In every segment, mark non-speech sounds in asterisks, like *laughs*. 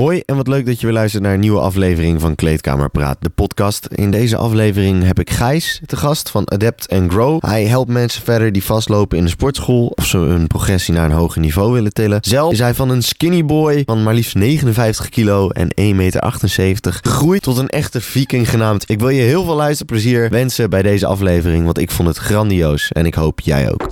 Hoi en wat leuk dat je weer luistert naar een nieuwe aflevering van Kleedkamer Praat, de podcast. In deze aflevering heb ik Gijs te gast van Adapt and Grow. Hij helpt mensen verder die vastlopen in de sportschool of ze hun progressie naar een hoger niveau willen tillen. Zelf is hij van een skinny boy van maar liefst 59 kilo en 1,78 meter gegroeid tot een echte viking genaamd. Ik wil je heel veel luisterplezier wensen bij deze aflevering, want ik vond het grandioos en ik hoop jij ook.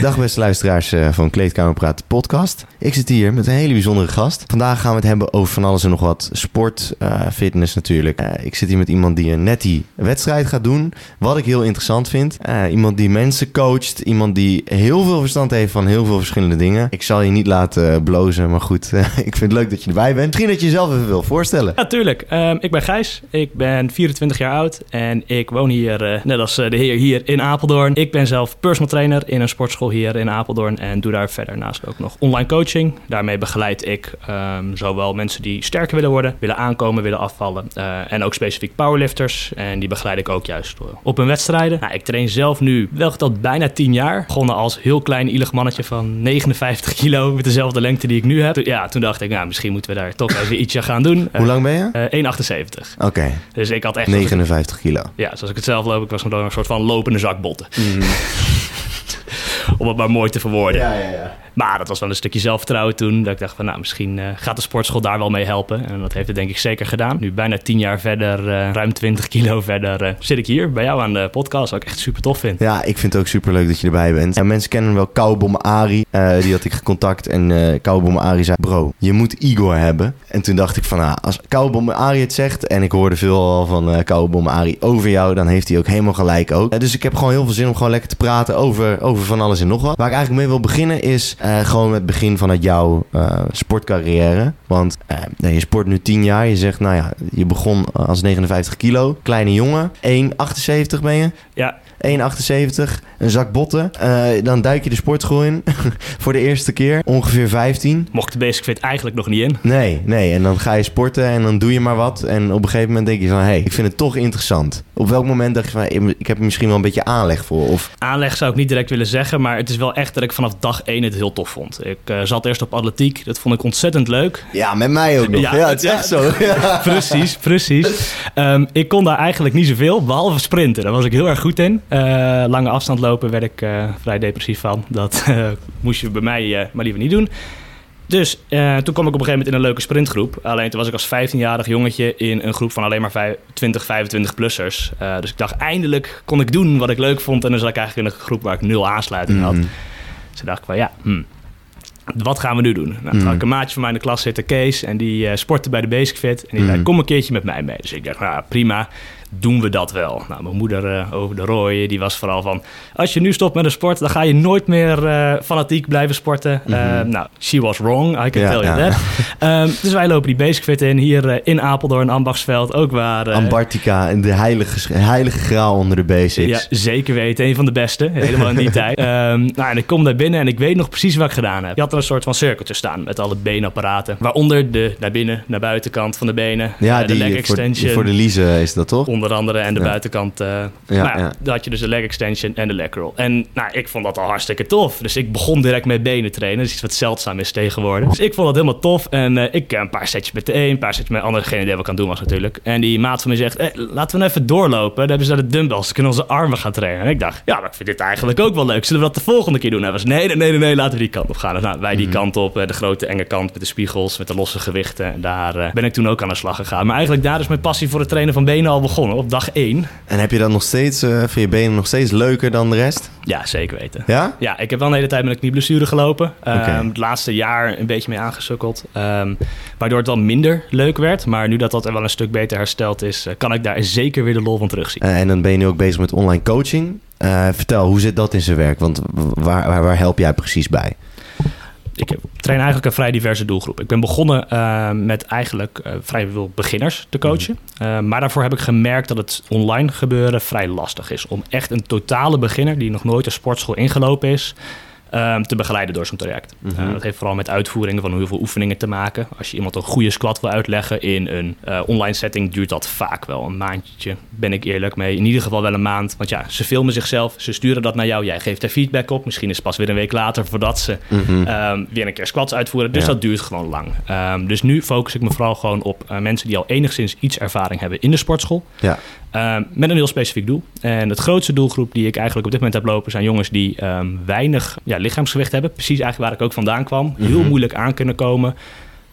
Dag beste luisteraars eh, van Kleedkamerpraat podcast. Ik zit hier met een hele bijzondere gast. Vandaag gaan we het hebben over van alles en nog wat. Sport, uh, fitness natuurlijk. Uh, ik zit hier met iemand die een net die wedstrijd gaat doen. Wat ik heel interessant vind. iemand die mensen coacht. Iemand die heel veel verstand heeft van heel veel verschillende dingen. Ik zal je niet laten blozen, maar goed. *laughs* ik vind het leuk dat je erbij bent. Misschien dat je jezelf even wil voorstellen. Natuurlijk. Um, ik ben Gijs. Ik ben 24 jaar oud. En ik woon hier, net als de heer hier, in Apeldoorn. Ik ben zelf personal trainer in een sportschool hier in Apeldoorn en doe daar verder naast ook nog online coaching. Daarmee begeleid ik um, zowel mensen die sterker willen worden, willen aankomen, willen afvallen uh, en ook specifiek powerlifters. En die begeleid ik ook juist op hun wedstrijden. Nou, ik train zelf nu wel geteld bijna 10 jaar. Begonnen als heel klein ielig mannetje van 59 kilo met dezelfde lengte die ik nu heb. Ja, toen dacht ik, nou, misschien moeten we daar toch even *laughs* ietsje gaan doen. Hoe lang ben je? Uh, 1,78. Oké. Dus ik had echt... 59 kilo. Ja, zoals ik het zelf loop, ik was gewoon een soort van lopende zak botten. Mm. *laughs* om het maar mooi te verwoorden. Ja, ja, ja. Maar dat was wel een stukje zelfvertrouwen toen. Dat ik dacht van nou, misschien uh, gaat de sportschool daar wel mee helpen. En dat heeft het denk ik zeker gedaan. Nu bijna tien jaar verder, uh, ruim 20 kilo verder, uh, zit ik hier bij jou aan de podcast. Wat ik echt super tof vind. Ja, ik vind het ook super leuk dat je erbij bent. En mensen kennen wel Koubom Ari. die had ik gecontact. En uh, Ari zei, bro, je moet Igor hebben. En toen dacht ik van, nou, als Koubom Ari het zegt... en ik hoorde veel al van uh, Ari over jou... dan heeft hij ook helemaal gelijk ook. dus ik heb gewoon heel veel zin om gewoon lekker te praten over, over van alles en nog wat. Waar ik eigenlijk mee wil beginnen is gewoon het begin vanuit jouw uh, sportcarrière. Want nee, je sport nu 10 jaar. Je zegt, nou ja, je begon als 59 kilo. Kleine jongen. 1,78 ben je. Ja. 1,78, een zak botten. Uh, dan duik je de sportschool in *laughs* voor de eerste keer. Ongeveer 15. Mocht de basic fit eigenlijk nog niet in. Nee, nee. En dan ga je sporten en dan doe je maar wat. En op een gegeven moment denk je van, hé, hey, ik vind het toch interessant. Op welk moment dacht je van, ik heb er misschien wel een beetje aanleg voor? Of... Aanleg zou ik niet direct willen zeggen, maar het is wel echt dat ik vanaf dag 1 het heel tof vond. Ik uh, zat eerst op atletiek, dat vond ik ontzettend leuk. Ja, met mij ook nog. Ja, ja het is echt zo. Precies, precies. Um, ik kon daar eigenlijk niet zoveel, behalve sprinten. Daar was ik heel erg goed in. Uh, lange afstand lopen werd ik uh, vrij depressief van. Dat *laughs* moest je bij mij maar liever niet doen. Dus toen kwam ik op een gegeven moment in een leuke sprintgroep. Alleen toen was ik als 15-jarig jongetje in een groep van alleen maar 20, 25-plussers. Uh, dus ik dacht, eindelijk kon ik doen wat ik leuk vond. En dan zat ik eigenlijk in een groep waar ik nul aansluiting mm -hmm. had. Dus toen dacht ik van, ja, hm, wat gaan we nu doen? Nou, toen had ik een maatje van mij in de klas zitten, Kees. En die sportte bij de Basic Fit. En die zei, kom een keertje met mij mee. Dus ik dacht, nou prima doen we dat wel. Nou, mijn moeder uh, over de rooi, die was vooral van... als je nu stopt met een sport, dan ga je nooit meer uh, fanatiek blijven sporten. Mm -hmm. uh, nou, she was wrong, I can ja, tell you ja. that. um, dus wij lopen die basic fit in, hier in Apeldoorn, Ambachtsveld, ook waar... Antarctica en de heilige, heilige graal onder de basics. Ja, zeker weten. Een van de beste, helemaal in die *laughs* tijd. Um, nou, en ik kom daar binnen en ik weet nog precies wat ik gedaan heb. Je had er een soort van cirkeltje staan met alle beenapparaten. Waaronder de naar binnen, naar buitenkant van de benen. Ja, de leg extension. Voor, voor de liezen is dat toch? Onder andere. En de ja. buitenkant, uh, ja, nou, ja. dan had je dus de leg extension en de leg roll. En nou, ik vond dat al hartstikke tof. Dus ik begon direct met benen trainen. Dat is iets wat zeldzaam is tegenwoordig. Dus ik vond dat helemaal tof. En uh, ik een paar setjes met de een, een paar setjes met de andere. Geen idee wat ik aan doen was natuurlijk. En die maat van mij zegt, laten we nou even doorlopen. Dan hebben ze naar de dumbbells. Dan kunnen onze armen gaan trainen. En ik dacht, ja, maar ik vind dit eigenlijk ook wel leuk. Zullen we dat de volgende keer doen? Hij was, nee, nee, nee, nee, laten we die kant op gaan. Dus, nou, wij die mm -hmm. kant op. De grote enge kant met de spiegels, met de losse gewichten. En daar uh, ben ik toen ook aan de slag gegaan. Maar eigenlijk daar is mijn passie voor het trainen van benen al begonnen. Op dag 1. En heb je dat nog steeds, uh, vind je benen nog steeds leuker dan de rest? Ja, zeker weten. Ja? Ja, ik heb wel een hele tijd met een knieblessure gelopen. Um, okay. Het laatste jaar een beetje mee aangesukkeld. Um, waardoor het wel minder leuk werd. Maar nu dat dat er wel een stuk beter hersteld is, uh, kan ik daar zeker weer de lol van terugzien. Uh, en dan ben je nu ook bezig met online coaching. vertel, hoe zit dat in zijn werk? Want waar, waar, waar help jij precies bij? Ik train eigenlijk een vrij diverse doelgroep. Ik ben begonnen uh, met eigenlijk uh, vrij veel beginners te coachen. Mm. Uh, maar daarvoor heb ik gemerkt dat het online gebeuren vrij lastig is. Om echt een totale beginner die nog nooit een sportschool ingelopen is... ehm, te begeleiden door zo'n traject. Mhm. Uh, dat heeft vooral met uitvoeringen van hoeveel oefeningen te maken. Als je iemand een goede squat wil uitleggen in een uh, online setting, duurt dat vaak wel een maandje, ben ik eerlijk mee. In ieder geval wel een maand, want ja, ze filmen zichzelf, ze sturen dat naar jou, jij geeft er feedback op. Misschien is het pas weer een week later voordat ze Mhm. um, weer een keer squats uitvoeren. Dus Ja. dat duurt gewoon lang. Um, dus nu focus ik me vooral gewoon op uh, mensen die al enigszins iets ervaring hebben in de sportschool. Ja. Um, met een heel specifiek doel. En het grootste doelgroep die ik eigenlijk op dit moment heb lopen... zijn jongens die um, weinig ja, lichaamsgewicht hebben. Precies eigenlijk waar ik ook vandaan kwam. Heel Mhm. moeilijk aan kunnen komen.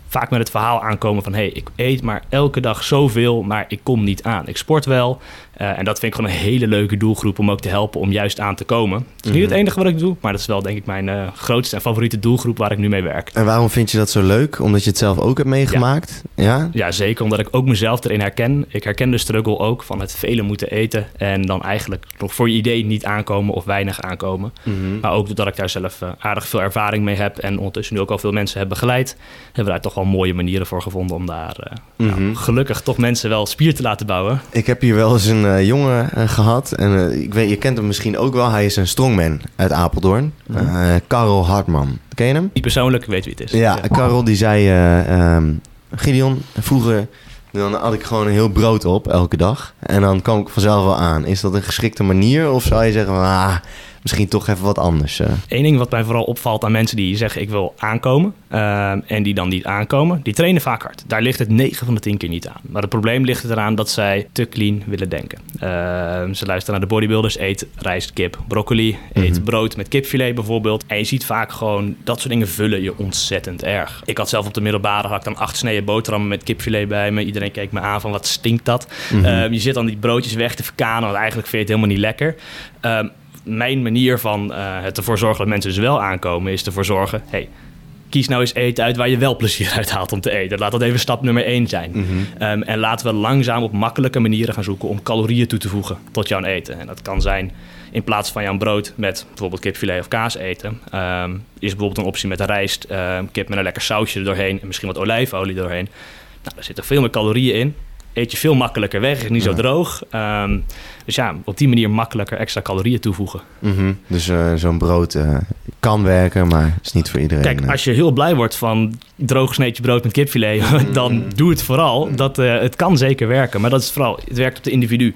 Vaak met het verhaal aankomen van... hé, hey, ik eet maar elke dag zoveel, maar ik kom niet aan. Ik sport wel. Uh, en dat vind ik gewoon een hele leuke doelgroep... om ook te helpen om juist aan te komen. Het is niet Mhm. het enige wat ik doe... maar dat is wel denk ik mijn uh, grootste en favoriete doelgroep... waar ik nu mee werk. En waarom vind je dat zo leuk? Omdat je het zelf ook hebt meegemaakt? Ja? Ja, zeker omdat ik ook mezelf erin herken. Ik herken de struggle ook van het vele moeten eten... en dan eigenlijk nog voor je idee niet aankomen of weinig aankomen. Mhm. Maar ook doordat ik daar zelf uh, aardig veel ervaring mee heb... en ondertussen nu ook al veel mensen heb begeleid... hebben we daar toch wel mooie manieren voor gevonden... om daar Mhm. nou, gelukkig toch mensen wel spier te laten bouwen. Ik heb hier wel eens een uh, jongen uh, gehad. En uh, ik weet, je kent hem misschien ook wel. Hij is een strongman uit Apeldoorn. Mhm. Karel Hartman. Ken je hem? Niet persoonlijk, weet wie het is. Ja, ja. Karel die zei... Um, Gideon, vroeger... Dan had ik gewoon een heel brood op elke dag. En dan kwam ik vanzelf wel aan. Is dat een geschikte manier? Of zou je zeggen... Ah, misschien toch even wat anders. Uh. Eén ding wat mij vooral opvalt aan mensen die zeggen ik wil aankomen uh, en die dan niet aankomen, die trainen vaak hard. Daar ligt het 9 van de 10 keer niet aan. Maar het probleem ligt eraan dat zij te clean willen denken. Uh, ze luisteren naar de bodybuilders, eet rijst, kip, broccoli, mm -hmm. eet brood met kipfilet bijvoorbeeld. En je ziet vaak gewoon dat soort dingen vullen je ontzettend erg. Ik had zelf op de middelbare had ik dan acht sneden boterhammen met kipfilet bij me. Iedereen keek me aan van wat stinkt dat. Mm -hmm. je zit dan die broodjes weg te verkanen, want eigenlijk vind je het helemaal niet lekker. Um, mijn manier van uh, het ervoor zorgen dat mensen dus wel aankomen, is ervoor zorgen: hey, kies nou eens eten uit waar je wel plezier *laughs* uit haalt om te eten. Laat dat even stap nummer één zijn. Mhm. Mm -hmm. um, en laten we langzaam op makkelijke manieren gaan zoeken om calorieën toe te voegen tot jouw eten. En dat kan zijn in plaats van jouw brood met bijvoorbeeld kipfilet of kaas eten, um, is bijvoorbeeld een optie met rijst, um, kip met een lekker sausje er doorheen en misschien wat olijfolie doorheen. Nou, daar zitten veel meer calorieën in eet je veel makkelijker weg, is niet ja. zo droog. Um, dus ja, op die manier makkelijker extra calorieën toevoegen. Mm -hmm. Dus uh, zo'n brood uh, kan werken, maar is niet voor iedereen. Kijk, als je heel blij wordt van droog sneetje brood met kipfilet, *laughs* dan Mm. doe het vooral. Dat, uh, het kan zeker werken, maar dat is vooral, het werkt op de individu.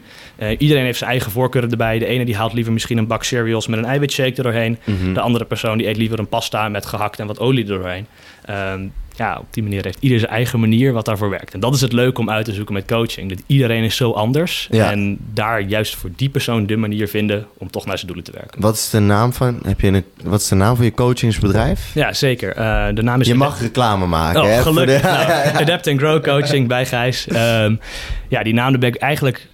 Iedereen heeft zijn eigen voorkeuren erbij. De ene die haalt liever misschien een bak cereals met een eiwitshake er doorheen. Mhm. Mm -hmm. De andere persoon die eet liever een pasta met gehakt en wat olie er doorheen. Um, ja, op die manier heeft ieder zijn eigen manier wat daarvoor werkt. En dat is het leuke om uit te zoeken met coaching. Dat iedereen is zo anders. Ja. En daar juist voor die persoon de manier vinden om toch naar zijn doelen te werken. Wat is de naam van, heb je een, wat is de naam van je coachingsbedrijf? Ja, zeker. Uh, de naam is je mag reclame maken. Oh, hè, gelukkig. De... Nou, *laughs* Adapt and Grow Coaching bij Gijs. Um, ja, die naam ben ik eigenlijk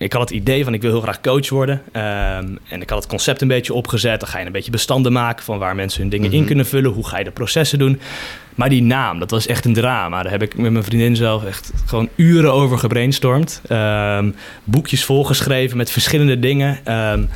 ik had het idee van ik wil heel graag coach worden. Um, en ik had het concept een beetje opgezet. Dan ga je een beetje bestanden maken van waar mensen hun dingen mm -hmm. in kunnen vullen. Hoe ga je de processen doen. Maar die naam, dat was echt een drama. Daar heb ik met mijn vriendin zelf echt gewoon uren over gebrainstormd. Um, boekjes volgeschreven met verschillende dingen. Um,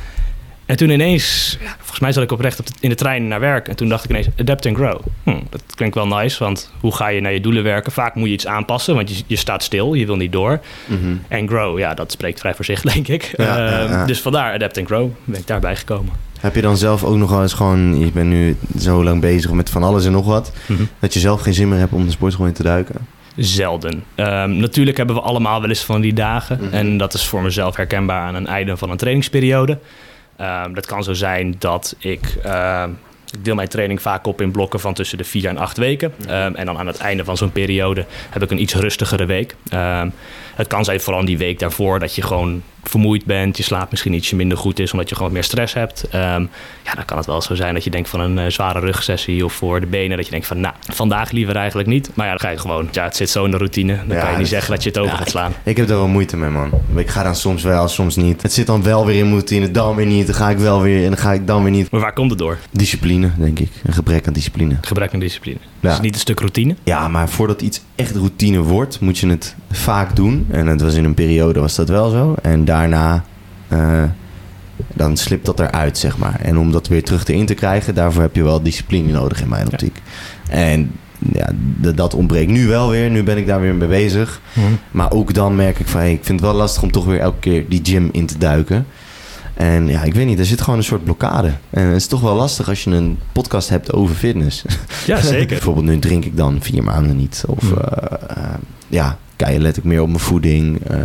en toen ineens, ja, volgens mij zat ik oprecht op de, in de trein naar werk. En toen dacht ik ineens, adapt and grow. Hm, dat klinkt wel nice, want hoe ga je naar je doelen werken? Vaak moet je iets aanpassen, want je, je staat stil, je wil niet door. Mm -hmm. En grow, ja, dat spreekt vrij voor zich, *laughs* denk ik. Ja, uh, ja, ja. Dus vandaar adapt and grow, ben ik daarbij gekomen. Heb je dan zelf ook nog wel eens gewoon, je bent nu zo lang bezig met van alles en nog wat, mm -hmm. dat je zelf geen zin meer hebt om de sportschool in te duiken? Zelden. Um, natuurlijk hebben we allemaal wel eens van die dagen. Mhm. En dat is voor mezelf herkenbaar aan een einde van een trainingsperiode. Um, dat kan zo zijn dat ik. Uh, ik deel mijn training vaak op in blokken van tussen de vier en acht weken. Mhm. Um, en dan aan het einde van zo'n periode heb ik een iets rustigere week. Het kan zijn vooral die week daarvoor dat je gewoon vermoeid bent. Je slaap misschien ietsje minder goed is omdat je gewoon meer stress hebt. Um, ja, dan kan het wel zo zijn dat je denkt van een uh, zware rugsessie of voor de benen. Dat je denkt van nou, vandaag liever eigenlijk niet. Maar ja, dan ga je gewoon. Ja, het zit zo in de routine. Dan Ja, kan je niet dat- zeggen dat je het over ja, gaat slaan. Ik heb er wel moeite mee, man. Ik ga dan soms wel, soms niet. Het zit dan wel weer in mijn routine, dan weer niet. Dan ga ik wel weer en dan ga ik dan weer niet. Maar waar komt het door? Discipline, denk ik. Een gebrek aan discipline. Gebrek aan discipline. Ja. Is het niet een stuk routine? Ja, maar voordat iets echt routine wordt, moet je het vaak doen. En het was in een periode was dat wel zo. En daarna, eh, dan slipt dat eruit, zeg maar. En om dat weer terug erin te krijgen, daarvoor heb je wel discipline nodig in mijn optiek. En ja, dat ontbreekt nu wel weer. Nu ben ik daar weer mee bezig. Maar ook dan merk ik van, hey, ik vind het wel lastig om toch weer elke keer die gym in te duiken. En ja, ik weet niet, er zit gewoon een soort blokkade. En het is toch wel lastig als je een podcast hebt over fitness. Ja, *laughs* zeker. Bijvoorbeeld nu drink ik dan vier maanden niet. Of Hmm. eh, eh, ja, let ik meer op mijn voeding. eh,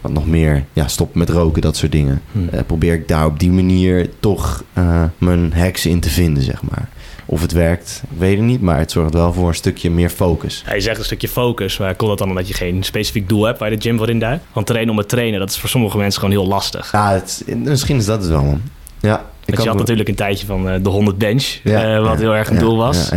wat nog meer, ja, stop met roken, dat soort dingen. Eh, probeer ik daar op die manier toch mijn hacks in te vinden, zeg maar. Of het werkt, ik weet het niet, maar het zorgt wel voor een stukje meer focus. Ja, je zegt een stukje focus, maar komt dat dan omdat je geen specifiek doel hebt waar je de gym voor induikt? Want trainen om het trainen, dat is voor sommige mensen gewoon heel lastig. Ja, het, misschien is dat het wel, man. Ja, ik Want je had natuurlijk een tijdje van eh, de 100 bench, Ja, eh, wat ja, heel erg een ja, doel was.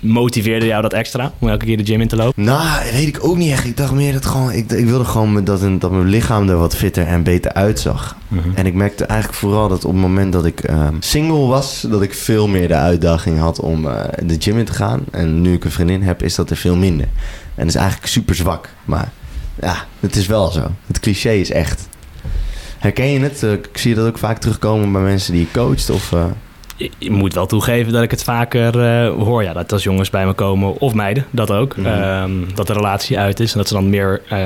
Motiveerde jou dat extra om elke keer de gym in te lopen? Nou, weet ik ook niet echt. Ik dacht meer dat gewoon... Ik, ik wilde gewoon dat, een, dat mijn lichaam er wat fitter en beter uitzag. En ik merkte eigenlijk vooral dat op het moment dat ik ehm, single was... dat ik veel meer de uitdaging had om eh, de gym in te gaan. En nu ik een vriendin heb, is dat er veel minder. En dat is eigenlijk super zwak. Maar ja, het is wel zo. Het cliché is echt. Herken je het? Eh, ik zie dat ook vaak terugkomen bij mensen die je coacht. Of, Je, moet wel toegeven dat ik het vaker eh, hoor. Ja, dat als jongens bij me komen, of meiden, dat ook. Mhm. ehm, dat de relatie uit is en dat ze dan meer eh,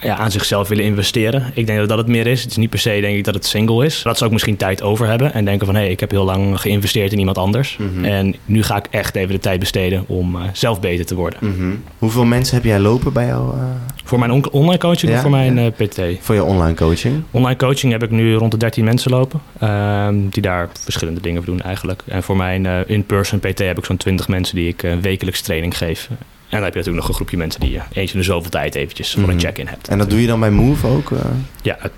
ja, aan zichzelf willen investeren. Ik denk dat dat het meer is. Het is niet per se, denk ik, dat het single is. Dat ze ook misschien tijd over hebben en denken van... hé, hey, ik heb heel lang geïnvesteerd in iemand anders. Mhm. En nu ga ik echt even de tijd besteden om eh, zelf beter te worden. mhm. Hoeveel mensen heb jij lopen bij jou Voor mijn on- online coaching Ja, of voor mijn ja. PT? voor je online coaching? Online coaching heb ik nu rond de 13 mensen lopen. ehm, die daar verschillende dingen voor doen eigenlijk. En voor mijn eh, in-person PT heb ik zo'n 20 mensen die ik eh, wekelijks training geef. En dan heb je natuurlijk nog een groepje mensen die je eens in de zoveel tijd eventjes voor Mhm. een check-in hebt. En dat doe je dan bij Move ook? eh? Ja, het,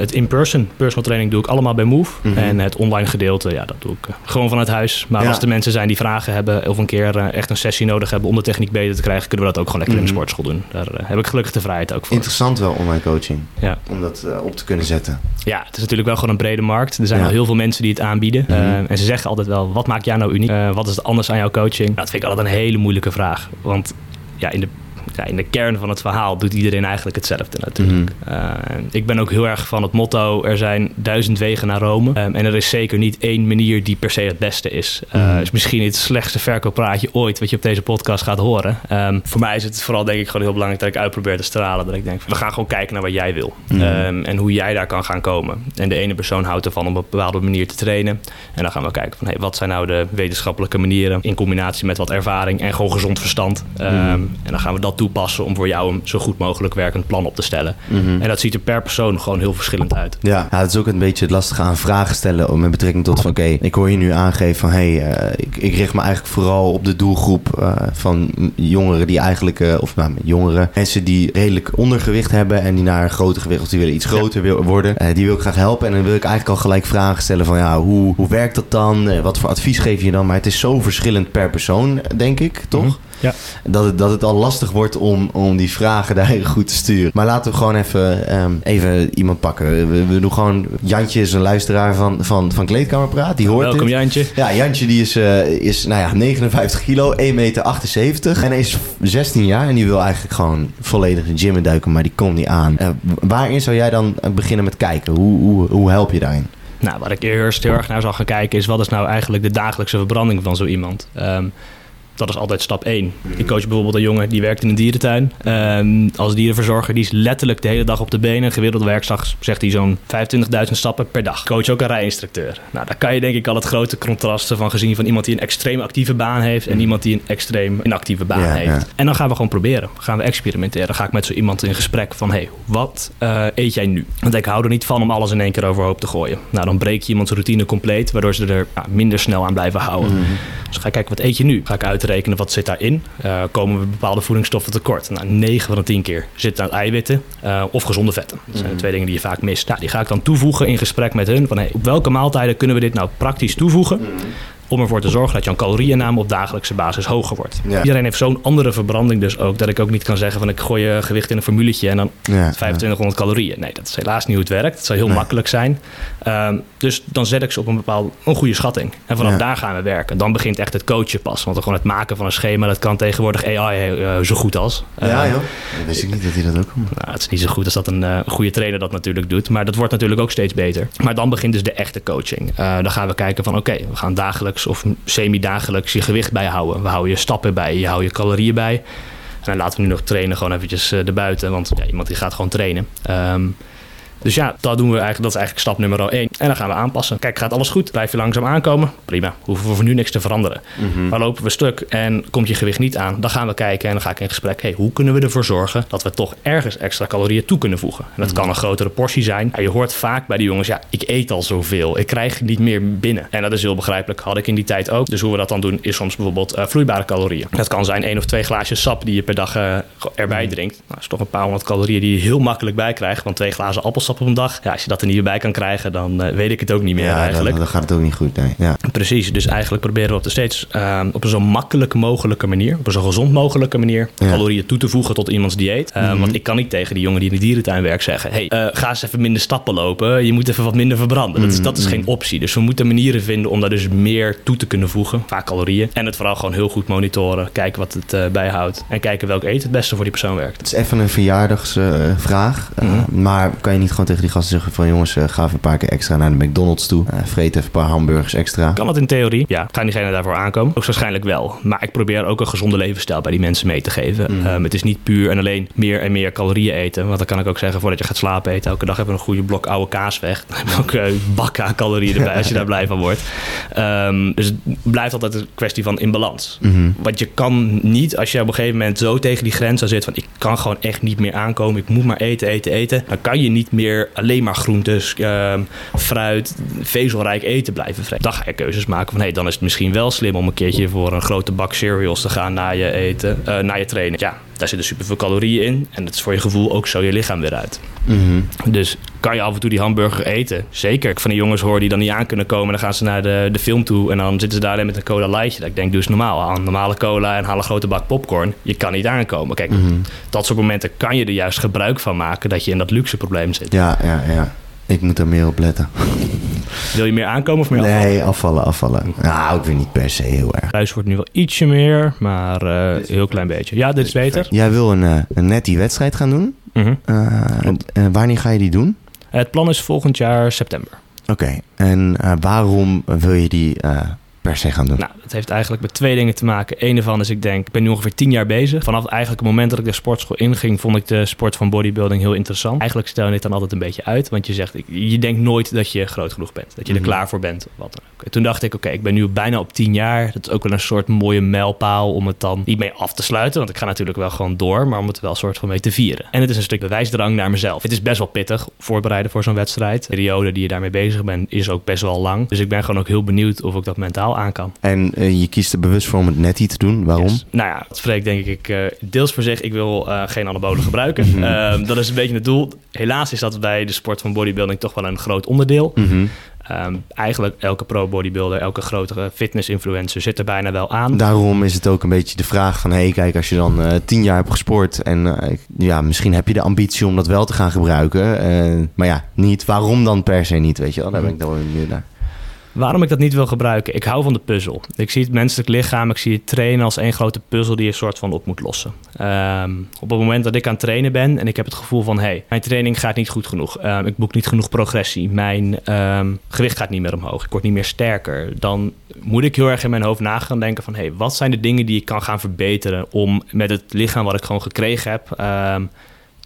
het in-person personal training doe ik allemaal bij Move. Mhm. En het online gedeelte, ja, dat doe ik gewoon vanuit huis. Maar Ja. als er mensen zijn die vragen hebben of een keer echt een sessie nodig hebben om de techniek beter te krijgen, kunnen we dat ook gewoon lekker in de Mhm. sportschool doen. Daar heb ik gelukkig de vrijheid ook voor. Interessant wel, online coaching. Ja. Om dat op te kunnen zetten. Ja, het is natuurlijk wel gewoon een brede markt. Er zijn Ja. al heel veel mensen die het aanbieden. Mhm. Eh, en ze zeggen altijd wel, wat maakt jou nou uniek? Eh, wat is het anders aan jouw coaching? Nou, dat vind ik altijd een hele moeilijke vraag. Want ja, in de, ja, in de kern van het verhaal doet iedereen eigenlijk hetzelfde natuurlijk. Eh, ik ben ook heel erg van het motto, er zijn duizend wegen naar Rome. Ehm, en er is zeker niet één manier die per se het beste is. Mhm. is misschien het slechtste verkooppraatje ooit wat je op deze podcast gaat horen. Ehm, voor mij is het vooral denk ik gewoon heel belangrijk dat ik uitprobeer te stralen. Dat ik denk, we gaan gewoon kijken naar wat jij wil. Mhm. Ehm, en hoe jij daar kan gaan komen. En de ene persoon houdt ervan om op een bepaalde manier te trainen. En dan gaan we kijken van hey, wat zijn nou de wetenschappelijke manieren in combinatie met wat ervaring en gewoon gezond verstand. Mhm. En dan gaan we dat toepassen om voor jou een zo goed mogelijk werkend plan op te stellen. Mhm. En dat ziet er per persoon gewoon heel verschillend uit. Ja, ja, het is ook een beetje het lastige aan vragen stellen met betrekking tot van oké, ik hoor je nu aangeven van hé, hey, eh, ik, ik richt me eigenlijk vooral op de doelgroep eh, van jongeren die eigenlijk, eh, of nou, jongeren, mensen die redelijk ondergewicht hebben en die naar een groter gewicht of die willen iets groter worden, die wil ik graag helpen en dan wil ik eigenlijk al gelijk vragen stellen van ja, hoe, hoe werkt dat dan? Wat voor advies geef je dan? Maar het is zo verschillend per persoon, denk ik, toch? Mhm. Ja. Dat het, dat het al lastig wordt om, om die vragen *laughs* daar goed te sturen. Maar laten we gewoon even, ehm, even iemand pakken. We, we doen gewoon... Jantje is een luisteraar van, van, van Kleedkamerpraat. Die hoort Welkom dit. Jantje. Ja, Jantje die is, eh, is nou ja, 59 kilo, 1,78 meter. En hij is 16 jaar en die wil eigenlijk gewoon volledig de gym induiken, maar die komt niet aan. Eh, waarin zou jij dan beginnen met kijken? Hoe, hoe, hoe help je daarin? Nou, wat ik eerst heel erg naar zal gaan kijken is wat is nou eigenlijk de dagelijkse verbranding van zo iemand. Ehm, dat is altijd stap 1. Ik coach bijvoorbeeld een jongen die werkt in een dierentuin. Ehm, als dierenverzorger, die is letterlijk de hele dag op de benen. Een gemiddelde werkdag zegt hij zo'n 25.000 stappen per dag. Coach ook een rijinstructeur. Nou, daar kan je denk ik al het grote contrast van gezien van iemand die een extreem actieve baan heeft en iemand die een extreem inactieve baan Ja, heeft. ja. En dan gaan we gewoon proberen. Gaan we experimenteren. Dan ga ik met zo iemand in gesprek van... hey, wat eh, eet jij nu? Want ik hou er niet van om alles in één keer overhoop te gooien. Nou, dan breek je iemands routine compleet... waardoor ze er minder snel aan blijven houden. Dus ga ik kijken, wat eet je nu? Ga ik uitrekenen, wat zit daarin? Eh, komen we bepaalde voedingsstoffen tekort? Nou, 9 van de 10 keer zit aan eiwitten eh, of gezonde vetten. Dat zijn de twee dingen die je vaak mist. Nou, die ga ik dan toevoegen in gesprek met hun. Van, hey, op welke maaltijden kunnen we dit nou praktisch toevoegen... om ervoor te zorgen dat jouw caloriënname op dagelijkse basis hoger wordt. Ja. Iedereen heeft zo'n andere verbranding dus ook... dat ik ook niet kan zeggen van ik gooi je gewicht in een formuletje... en dan Ja, 2500 calorieën. Nee, dat is helaas niet hoe het werkt. Het zou heel Nee. makkelijk zijn. Ehm, dus dan zet ik ze op een bepaald een goede schatting. En vanaf daar gaan we werken. Dan begint echt het coachen pas. Want gewoon het maken van een schema, dat kan tegenwoordig AI eh, zo goed als. ja Eh, joh. Dat wist ik niet dat hij dat ook kon. nou, het is niet zo goed als dat een eh, goede trainer dat natuurlijk doet. Maar dat wordt natuurlijk ook steeds beter. Maar dan begint dus de echte coaching. Eh, dan gaan we kijken van oké, we gaan dagelijks of semi-dagelijks je gewicht bijhouden. We houden je stappen bij, je houdt je calorieën bij. En dan laten we nu nog trainen gewoon eventjes eh erbuiten. Want ja, iemand die gaat gewoon trainen. Ehm, Dus ja, dat doen we eigenlijk. Dat is eigenlijk stap nummer 1. En dan gaan we aanpassen. Kijk, gaat alles goed? Blijf je langzaam aankomen? Prima. Hoeven we voor nu niks te veranderen. Maar lopen we stuk en komt je gewicht niet aan? Dan gaan we kijken en dan ga ik in gesprek. Hey, hoe kunnen we ervoor zorgen dat we toch ergens extra calorieën toe kunnen voegen? En dat kan een grotere portie zijn. Je hoort vaak bij die jongens, ja, ik eet al zoveel. Ik krijg niet meer binnen. En dat is heel begrijpelijk. Had ik in die tijd ook. Dus hoe we dat dan doen, is soms bijvoorbeeld eh, vloeibare calorieën. Dat kan zijn één of twee glaasjes sap die je per dag eh, erbij drinkt. Nou, dat is toch een paar honderd calorieën die je heel makkelijk bij krijgt. Want twee glazen appelsap op een dag, ja, als je dat er niet bij kan krijgen, dan eh, weet ik het ook niet meer Ja, eigenlijk. dan, dan gaat het ook niet goed. Nee. Ja. Precies, dus eigenlijk proberen we op, de steeds, ehm, op een zo makkelijk mogelijke manier, op een zo gezond mogelijke manier, Ja. calorieën toe te voegen tot iemands dieet. Ehm, Want ik kan niet tegen die jongen die in de dierentuin werkt zeggen: hey, eh, ga eens even minder stappen lopen, je moet even wat minder verbranden. Dat, is, dat is geen optie. Dus we moeten manieren vinden om daar dus meer toe te kunnen voegen, vaak calorieën. En het vooral gewoon heel goed monitoren, kijken wat het eh, bijhoudt en kijken welk eten het beste voor die persoon werkt. Het is even een verjaardagsvraag. Mhm. maar kan je niet gewoon tegen die gasten zeggen van... jongens, eh, ga even een paar keer extra naar de McDonald's toe. Eh, vreet even een paar hamburgers extra. Kan dat in theorie? Ja. Gaan diegene daarvoor aankomen? Ook waarschijnlijk wel. Maar ik probeer ook een gezonde levensstijl bij die mensen mee te geven. Mm. Ehm, het is niet puur en alleen meer en meer calorieën eten. Want dan kan ik ook zeggen, voordat je gaat slapen eten... elke dag hebben we een goede blok oude kaas weg. *laughs* Dan heb je ook eh, bakken aan calorieën erbij als je daar *laughs* blij van wordt. Ehm, dus het blijft altijd een kwestie van in balans. Mhm. Want je kan niet, als je op een gegeven moment zo tegen die grens aan zit... van ik kan gewoon echt niet meer aankomen, ik moet maar eten, eten, eten... dan kan je niet meer alleen maar groentes, ehm, fruit, vezelrijk eten blijven vreten. Dan ga je keuzes maken van... hé, dan is het misschien wel slim om een keertje voor een grote bak cereals te gaan... na je eten, eh, na je trainen. Ja, daar zitten superveel calorieën in... en dat is voor je gevoel ook zo je lichaam weer uit. Mhm. Dus kan je af en toe die hamburger eten? Zeker. Ik van die jongens hoor die dan niet aan kunnen komen. Dan gaan ze naar de, de film toe en dan zitten ze daar alleen met een cola lightje. Dat ik denk, doe eens normaal. Haal een normale cola en haal een grote bak popcorn. Je kan niet aankomen. Kijk, dat soort momenten kan je er juist gebruik van maken dat je in dat luxe probleem zit. Ja, ja, ja. Ik moet er meer op letten. Wil je meer aankomen of meer afvallen? Nee, afvallen, afvallen. Nou, ook weer niet per se heel erg. Thuis wordt nu wel ietsje meer, maar eh, heel klein beetje. Ja, dit is beter. Jij wil een, eh, een nettie wedstrijd gaan doen. Mhm. Eh, eh, wanneer ga je die doen? Het plan is volgend jaar september. Oké, en eh, waarom wil je die eh, per se gaan doen? Nou, dat heeft eigenlijk met twee dingen te maken. Eén ervan is, ik denk, ik ben nu ongeveer tien jaar bezig. Vanaf eigenlijk het moment dat ik de sportschool inging, vond ik de sport van bodybuilding heel interessant. Eigenlijk stel je het dan altijd een beetje uit, want je zegt, je denkt nooit dat je groot genoeg bent. Dat je er Mhm. klaar voor bent, of wat dan ook. En toen dacht ik, oké, ik ben nu bijna op tien jaar. Dat is ook wel een soort mooie mijlpaal om het dan niet mee af te sluiten. Want ik ga natuurlijk wel gewoon door, maar om het wel een soort van mee te vieren. En het is een stuk bewijsdrang naar mezelf. Het is best wel pittig, voorbereiden voor zo'n wedstrijd. De periode die je daarmee bezig bent, is ook best wel lang. Dus ik ben gewoon ook heel benieuwd of ik dat mentaal aan kan. En eh, je kiest er bewust voor om het nettie te doen. Waarom? Yes. Nou ja, dat spreekt denk ik eh, deels voor zich. Ik wil eh, geen anabolen gebruiken. Mhm. Ehm, dat is een beetje het doel. Helaas is dat bij de sport van bodybuilding toch wel een groot onderdeel. Mhm. Ehm, eigenlijk elke pro-bodybuilder, elke grotere fitness-influencer zit er bijna wel aan. Daarom is het ook een beetje de vraag van... hé, hey, kijk, als je dan tien jaar hebt gesport... en ja, misschien heb je de ambitie om dat wel te gaan gebruiken. maar ja, niet. Waarom dan per se niet, weet je wel? Daar ben ik dan wel benieuwd naar. Waarom ik dat niet wil gebruiken? Ik hou van de puzzel. Ik zie het menselijk lichaam, ik zie het trainen als één grote puzzel die je soort van op moet lossen. Ehm, op het moment dat ik aan het trainen ben en ik heb het gevoel van... hey, mijn training gaat niet goed genoeg. Ehm, ik boek niet genoeg progressie. Mijn ehm, gewicht gaat niet meer omhoog. Ik word niet meer sterker. Dan moet ik heel erg in mijn hoofd na gaan denken van... hey, wat zijn de dingen die ik kan gaan verbeteren... om met het lichaam wat ik gewoon gekregen heb...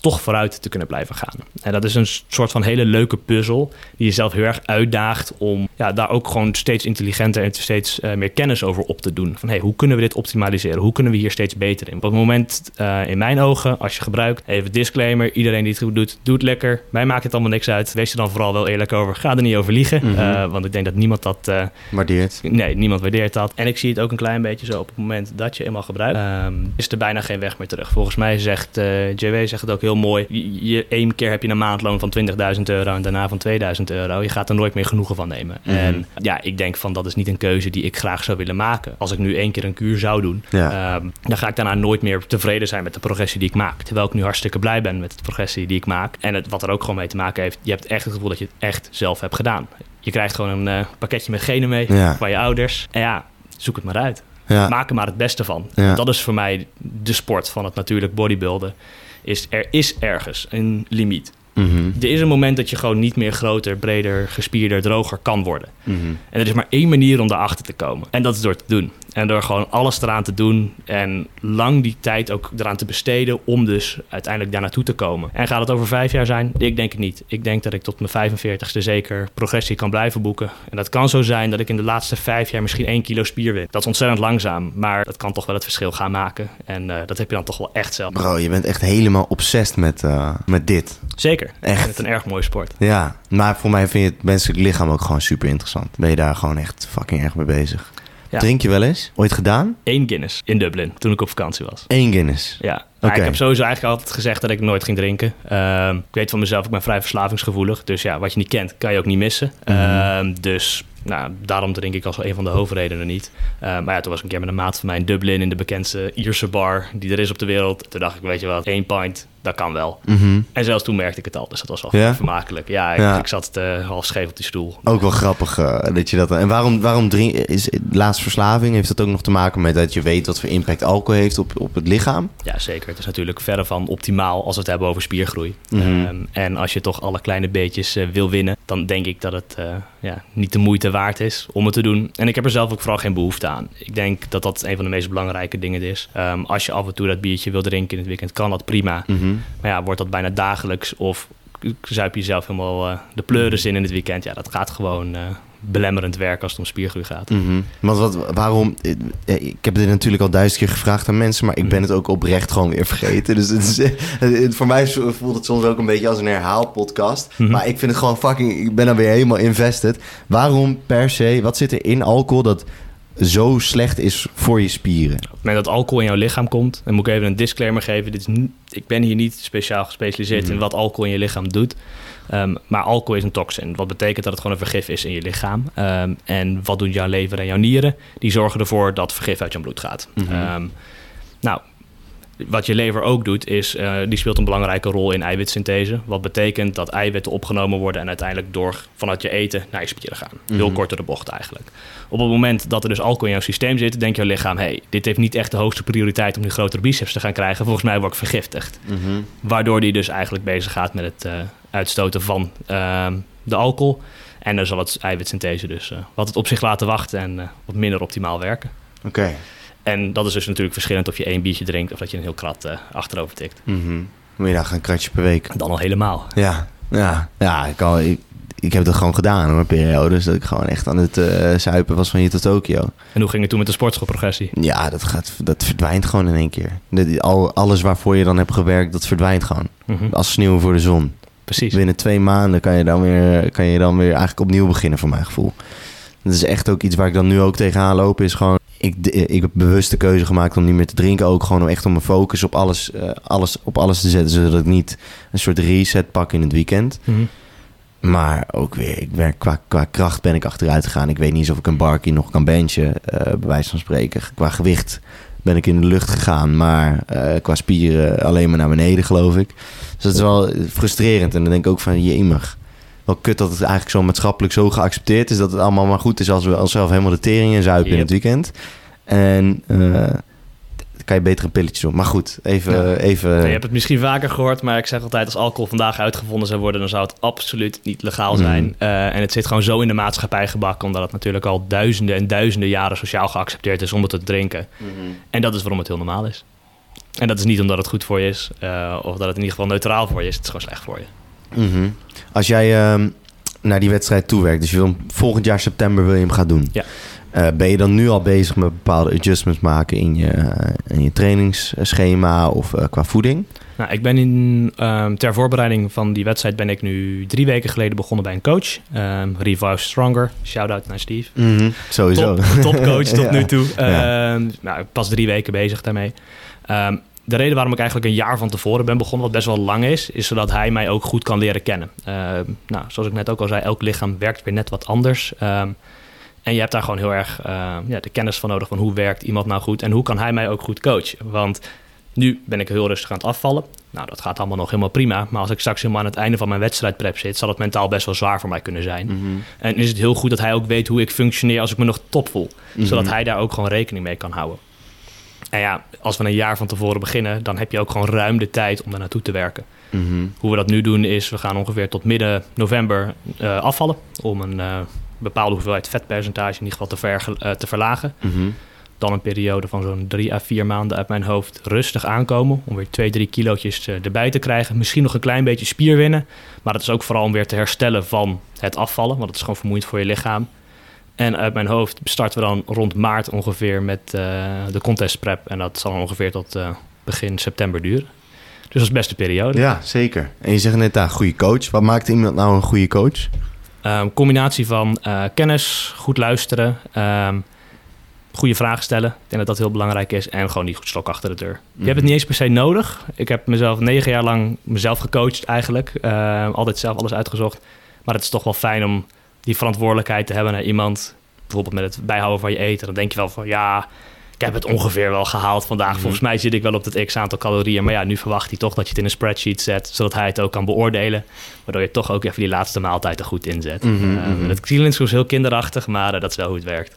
toch vooruit te kunnen blijven gaan. En dat is een soort van hele leuke puzzel die jezelf heel erg uitdaagt om ja, daar ook gewoon steeds intelligenter en steeds eh, meer kennis over op te doen. Van hey, hoe kunnen we dit optimaliseren? Hoe kunnen we hier steeds beter in? Op het moment, eh, in mijn ogen, als je gebruikt, even disclaimer, iedereen die het goed doet, doet lekker. Mij maakt het allemaal niks uit. Wees er dan vooral wel eerlijk over. Ga er niet over liegen, Mhm. Eh, want ik denk dat niemand dat Waardeert. Nee, niemand waardeert dat. En ik zie het ook een klein beetje zo op het moment dat je eenmaal gebruikt, ehm, is er bijna geen weg meer terug. Volgens mij zegt JW zegt het ook heel mooi. Je, je- één keer heb je een maandloon van 20.000 euro en daarna van 2000 euro. Je gaat er nooit meer genoegen van nemen. Mhm. En ja, ik denk van dat is niet een keuze die ik graag zou willen maken. Als ik nu één keer een kuur zou doen, Ja. ehm, dan ga ik daarna nooit meer tevreden zijn met de progressie die ik maak. Terwijl ik nu hartstikke blij ben met de progressie die ik maak. En het, wat er ook gewoon mee te maken heeft, je hebt echt het gevoel dat je het echt zelf hebt gedaan. Je krijgt gewoon een eh, pakketje met genen mee Ja. van je ouders. En ja, zoek het maar uit. Ja. Maak er maar het beste van. Ja. Dat is voor mij de sport van het natuurlijk bodybuilden. Is er is ergens een limiet. Mhm. Er is een moment dat je gewoon niet meer groter, breder, gespierder, droger kan worden. Mhm. En er is maar één manier om daarachter te komen. En dat is door te doen. En door gewoon alles eraan te doen en lang die tijd ook eraan te besteden om dus uiteindelijk daar naartoe te komen. En gaat het over vijf jaar zijn? Ik denk het niet. Ik denk dat ik tot mijn 45ste zeker progressie kan blijven boeken. En dat kan zo zijn dat ik in de laatste vijf jaar misschien één kilo spier win. Dat is ontzettend langzaam, maar dat kan toch wel het verschil gaan maken. En eh, dat heb je dan toch wel echt zelf. Bro, je bent echt helemaal obsessed met, eh, met dit. Zeker. Echt. Ik vind het een erg mooie sport. Ja, maar voor mij vind je het menselijk lichaam ook gewoon super interessant. Ben je daar gewoon echt fucking erg mee bezig. Ja. Drink je wel eens? Ooit gedaan? Eén Guinness in Dublin toen ik op vakantie was. Eén Guinness. Ja, Oké. ik heb sowieso eigenlijk altijd gezegd dat ik nooit ging drinken. Ehm, ik weet van mezelf, ik ben vrij verslavingsgevoelig. Dus ja, wat je niet kent, kan je ook niet missen. Mhm. Ehm, dus nou, daarom drink ik als een van de hoofdredenen niet. Ehm, maar ja, toen was ik een keer met een maat van mij in Dublin... in de bekendste Ierse bar die er is op de wereld. Toen dacht ik, weet je wat, één pint, dat kan wel. Mhm. En zelfs toen merkte ik het al, dus dat was wel Ja? vermakelijk. Ja, ik, Ja. ik zat eh, half scheef op die stoel. Ook wel grappig eh, dat je dat... En waarom, waarom drink... Is laatst verslaving, heeft dat ook nog te maken met dat je weet wat voor impact alcohol heeft op, op het lichaam? Ja, zeker. Het is natuurlijk verre van optimaal als we het hebben over spiergroei. Mhm. Ehm, en als je toch alle kleine beetjes eh, wil winnen, dan denk ik dat het ja, niet de moeite waard is om het te doen. En ik heb er zelf ook vooral geen behoefte aan. Ik denk dat dat een van de meest belangrijke dingen is. Ehm, als je af en toe dat biertje wil drinken in het weekend, kan dat prima. Mhm. Maar ja, wordt dat bijna dagelijks of zuip je jezelf helemaal eh, de pleuris in in het weekend? Ja, dat gaat gewoon eh, belemmerend werken als het om spiergroei gaat. Mhm. Want wat, waarom... eh, Ik heb dit natuurlijk al duizend keer gevraagd aan mensen... maar ik ben het ook oprecht gewoon weer vergeten. Dus het is, het- voor mij voelt het soms ook een beetje als een herhaalpodcast. Mhm. Maar ik vind het gewoon fucking... Ik ben dan weer helemaal invested. Waarom per se... Wat zit er in alcohol dat zo slecht is voor je spieren? Op het moment dat alcohol in jouw lichaam komt, dan moet ik even een disclaimer geven. Dit is ik ben hier niet speciaal gespecialiseerd in wat alcohol in je lichaam doet. Ehm, maar alcohol is een toxin. Wat betekent dat het gewoon een vergif is in je lichaam. Ehm, en wat doen jouw lever en jouw nieren? Die zorgen ervoor dat vergif uit jouw bloed gaat. Mhm. Ehm, nou, wat je lever ook doet, is eh, die speelt een belangrijke rol in eiwitsynthese. Wat betekent dat eiwitten opgenomen worden en uiteindelijk door vanuit je eten naar je spieren gaan. Heel Mhm. kort door de bocht eigenlijk. Op het moment dat er dus alcohol in jouw systeem zit, denkt jouw lichaam: hey, dit heeft niet echt de hoogste prioriteit om die grotere biceps te gaan krijgen. Volgens mij word ik vergiftigd. Waardoor die dus eigenlijk bezig gaat met het eh, uitstoten van ehm, de alcohol. En dan zal het eiwitsynthese dus eh, wat het op zich laten wachten en wat minder optimaal werken. Oké. En dat is dus natuurlijk verschillend of je één biertje drinkt of dat je een heel krat eh, achterover tikt. Mhm. Moet je daar een kratje per week? Dan al helemaal. Ja, ja, ja. Ik, al, ik, ik heb dat gewoon gedaan hoor, een periode. Dus dat ik gewoon echt aan het eh zuipen was van hier tot Tokio. En hoe ging het toen met de sportschoolprogressie? Ja, dat, gaat, dat verdwijnt gewoon in één keer. De- al, alles waarvoor je dan hebt gewerkt, dat verdwijnt gewoon. Mhm, Als sneeuw voor de zon. Precies. Binnen twee maanden kan je, dan weer, kan je dan weer eigenlijk opnieuw beginnen, voor mijn gevoel. Dat is echt ook iets waar ik dan nu ook tegenaan loop. Is gewoon, ik, ik heb bewust de keuze gemaakt om niet meer te drinken. Ook gewoon om echt om mijn focus op alles, eh, alles, op alles te zetten. Zodat ik niet een soort reset pak in het weekend. Mhm. Maar ook weer, ik werk, qua, qua kracht ben ik achteruit gegaan. Ik weet niet eens of ik een barkie nog kan benchen, eh bij wijze van spreken. Qua gewicht ben ik in de lucht gegaan, maar eh, qua spieren alleen maar naar beneden, geloof ik. Dus dat is wel frustrerend. En dan denk ik ook van, jemig. Wel kut dat het eigenlijk zo maatschappelijk zo geaccepteerd is... dat het allemaal maar goed is als we zelf helemaal de tering in zuipen in het weekend. En eh, dan kan je beter een pilletje doen. Maar goed, even... Ja. even Je hebt het misschien vaker gehoord, maar ik zeg altijd: als alcohol vandaag uitgevonden zou worden, dan zou het absoluut niet legaal Mhm. zijn. Eh, en het zit gewoon zo in de maatschappij gebakken, omdat het natuurlijk al duizenden en duizenden jaren sociaal geaccepteerd is om het te drinken. En dat is waarom het heel normaal is. En dat is niet omdat het goed voor je is, eh, of dat het in ieder geval neutraal voor je is. Het is gewoon slecht voor je. Mhm. Als jij ehm, naar die wedstrijd toewerkt, dus je wil hem volgend jaar september wil je hem gaan doen. Ja. Eh, ben je dan nu al bezig met bepaalde adjustments maken in je, in je trainingsschema of eh, qua voeding? Nou, ik ben in, ehm, ter voorbereiding van die wedstrijd ben ik nu drie weken geleden begonnen bij een coach. ehm Revive Stronger. Shout-out naar Steve. Sowieso. Top, topcoach tot *laughs* Ja. nu toe. Ja. Nou, pas drie weken bezig daarmee. De reden waarom ik eigenlijk een jaar van tevoren ben begonnen, wat best wel lang is, is zodat hij mij ook goed kan leren kennen. Ehm, nou, zoals ik net ook al zei, elk lichaam werkt weer net wat anders. Ehm, en je hebt daar gewoon heel erg ehm, ja, de kennis van nodig van hoe werkt iemand nou goed en hoe kan hij mij ook goed coachen. Want nu ben ik heel rustig aan het afvallen. Nou, dat gaat allemaal nog helemaal prima. Maar als ik straks helemaal aan het einde van mijn wedstrijdprep zit, zal het mentaal best wel zwaar voor mij kunnen zijn. Mhm. En is het heel goed dat hij ook weet hoe ik functioneer als ik me nog top voel. Mhm. Zodat hij daar ook gewoon rekening mee kan houden. En ja, als we een jaar van tevoren beginnen, dan heb je ook gewoon ruim de tijd om daar naartoe te werken. Mhm. Hoe we dat nu doen is, we gaan ongeveer tot midden november eh, afvallen. Om een eh, bepaalde hoeveelheid vetpercentage in ieder geval te, verge- eh, te verlagen. Mhm. Dan een periode van zo'n drie à vier maanden uit mijn hoofd rustig aankomen. Om weer twee, drie kilootjes erbij te krijgen. Misschien nog een klein beetje spier winnen. Maar dat is ook vooral om weer te herstellen van het afvallen. Want het is gewoon vermoeiend voor je lichaam. En uit mijn hoofd starten we dan rond maart ongeveer met uh, de contest prep. En dat zal ongeveer tot uh, begin september duren. Dus dat is best een periode. Ja, zeker. En je zegt net, daar goede coach. Wat maakt iemand nou een goede coach? Um, combinatie van uh, kennis, goed luisteren, um, goede vragen stellen. Ik denk dat dat heel belangrijk is. En gewoon niet goed stok achter de deur. Mm -hmm. Je hebt het niet eens per se nodig. Ik heb mezelf negen jaar lang mezelf gecoacht eigenlijk. Uh, altijd zelf alles uitgezocht. Maar het is toch wel fijn om die verantwoordelijkheid te hebben naar iemand. Bijvoorbeeld met het bijhouden van je eten. Dan denk je wel van ja, ik heb het ongeveer wel gehaald vandaag. Mm -hmm. Volgens mij zit ik wel op het x aantal calorieën. Maar ja, nu verwacht hij toch dat je het in een spreadsheet zet. Zodat hij het ook kan beoordelen. Waardoor je toch ook even die laatste maaltijd er goed in zet. Mm -hmm, uh, mm -hmm. Dat soms heel kinderachtig, maar uh, dat is wel hoe het werkt.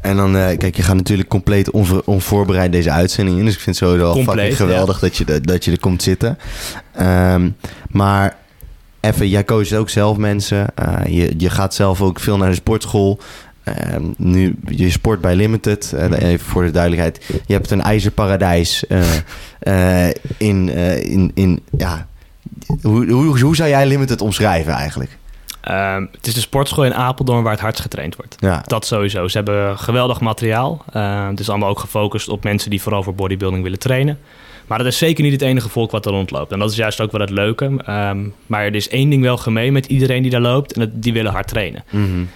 En dan, uh, kijk, je gaat natuurlijk compleet onvo onvoorbereid deze uitzending in. Dus ik vind het sowieso compleet, fucking geweldig ja. dat, je, dat je er komt zitten. Um, maar even, jij coacht ook zelf mensen. Uh, je, je gaat zelf ook veel naar de sportschool. Uh, nu, je sport bij Limited, uh, even voor de duidelijkheid. Je hebt een ijzerparadijs uh, *laughs* in, in, in, ja... Hoe, hoe, hoe zou jij Limited omschrijven eigenlijk? Um, het is de sportschool in Apeldoorn waar het hardst getraind wordt. Ja. Dat sowieso. Ze hebben geweldig materiaal. Uh, het is allemaal ook gefocust op mensen die vooral voor bodybuilding willen trainen. Maar dat is zeker niet het enige volk wat er rondloopt. En dat is juist ook wel het leuke. Um, maar er is één ding wel gemeen met iedereen die daar loopt. En dat, die willen hard trainen. Mm -hmm.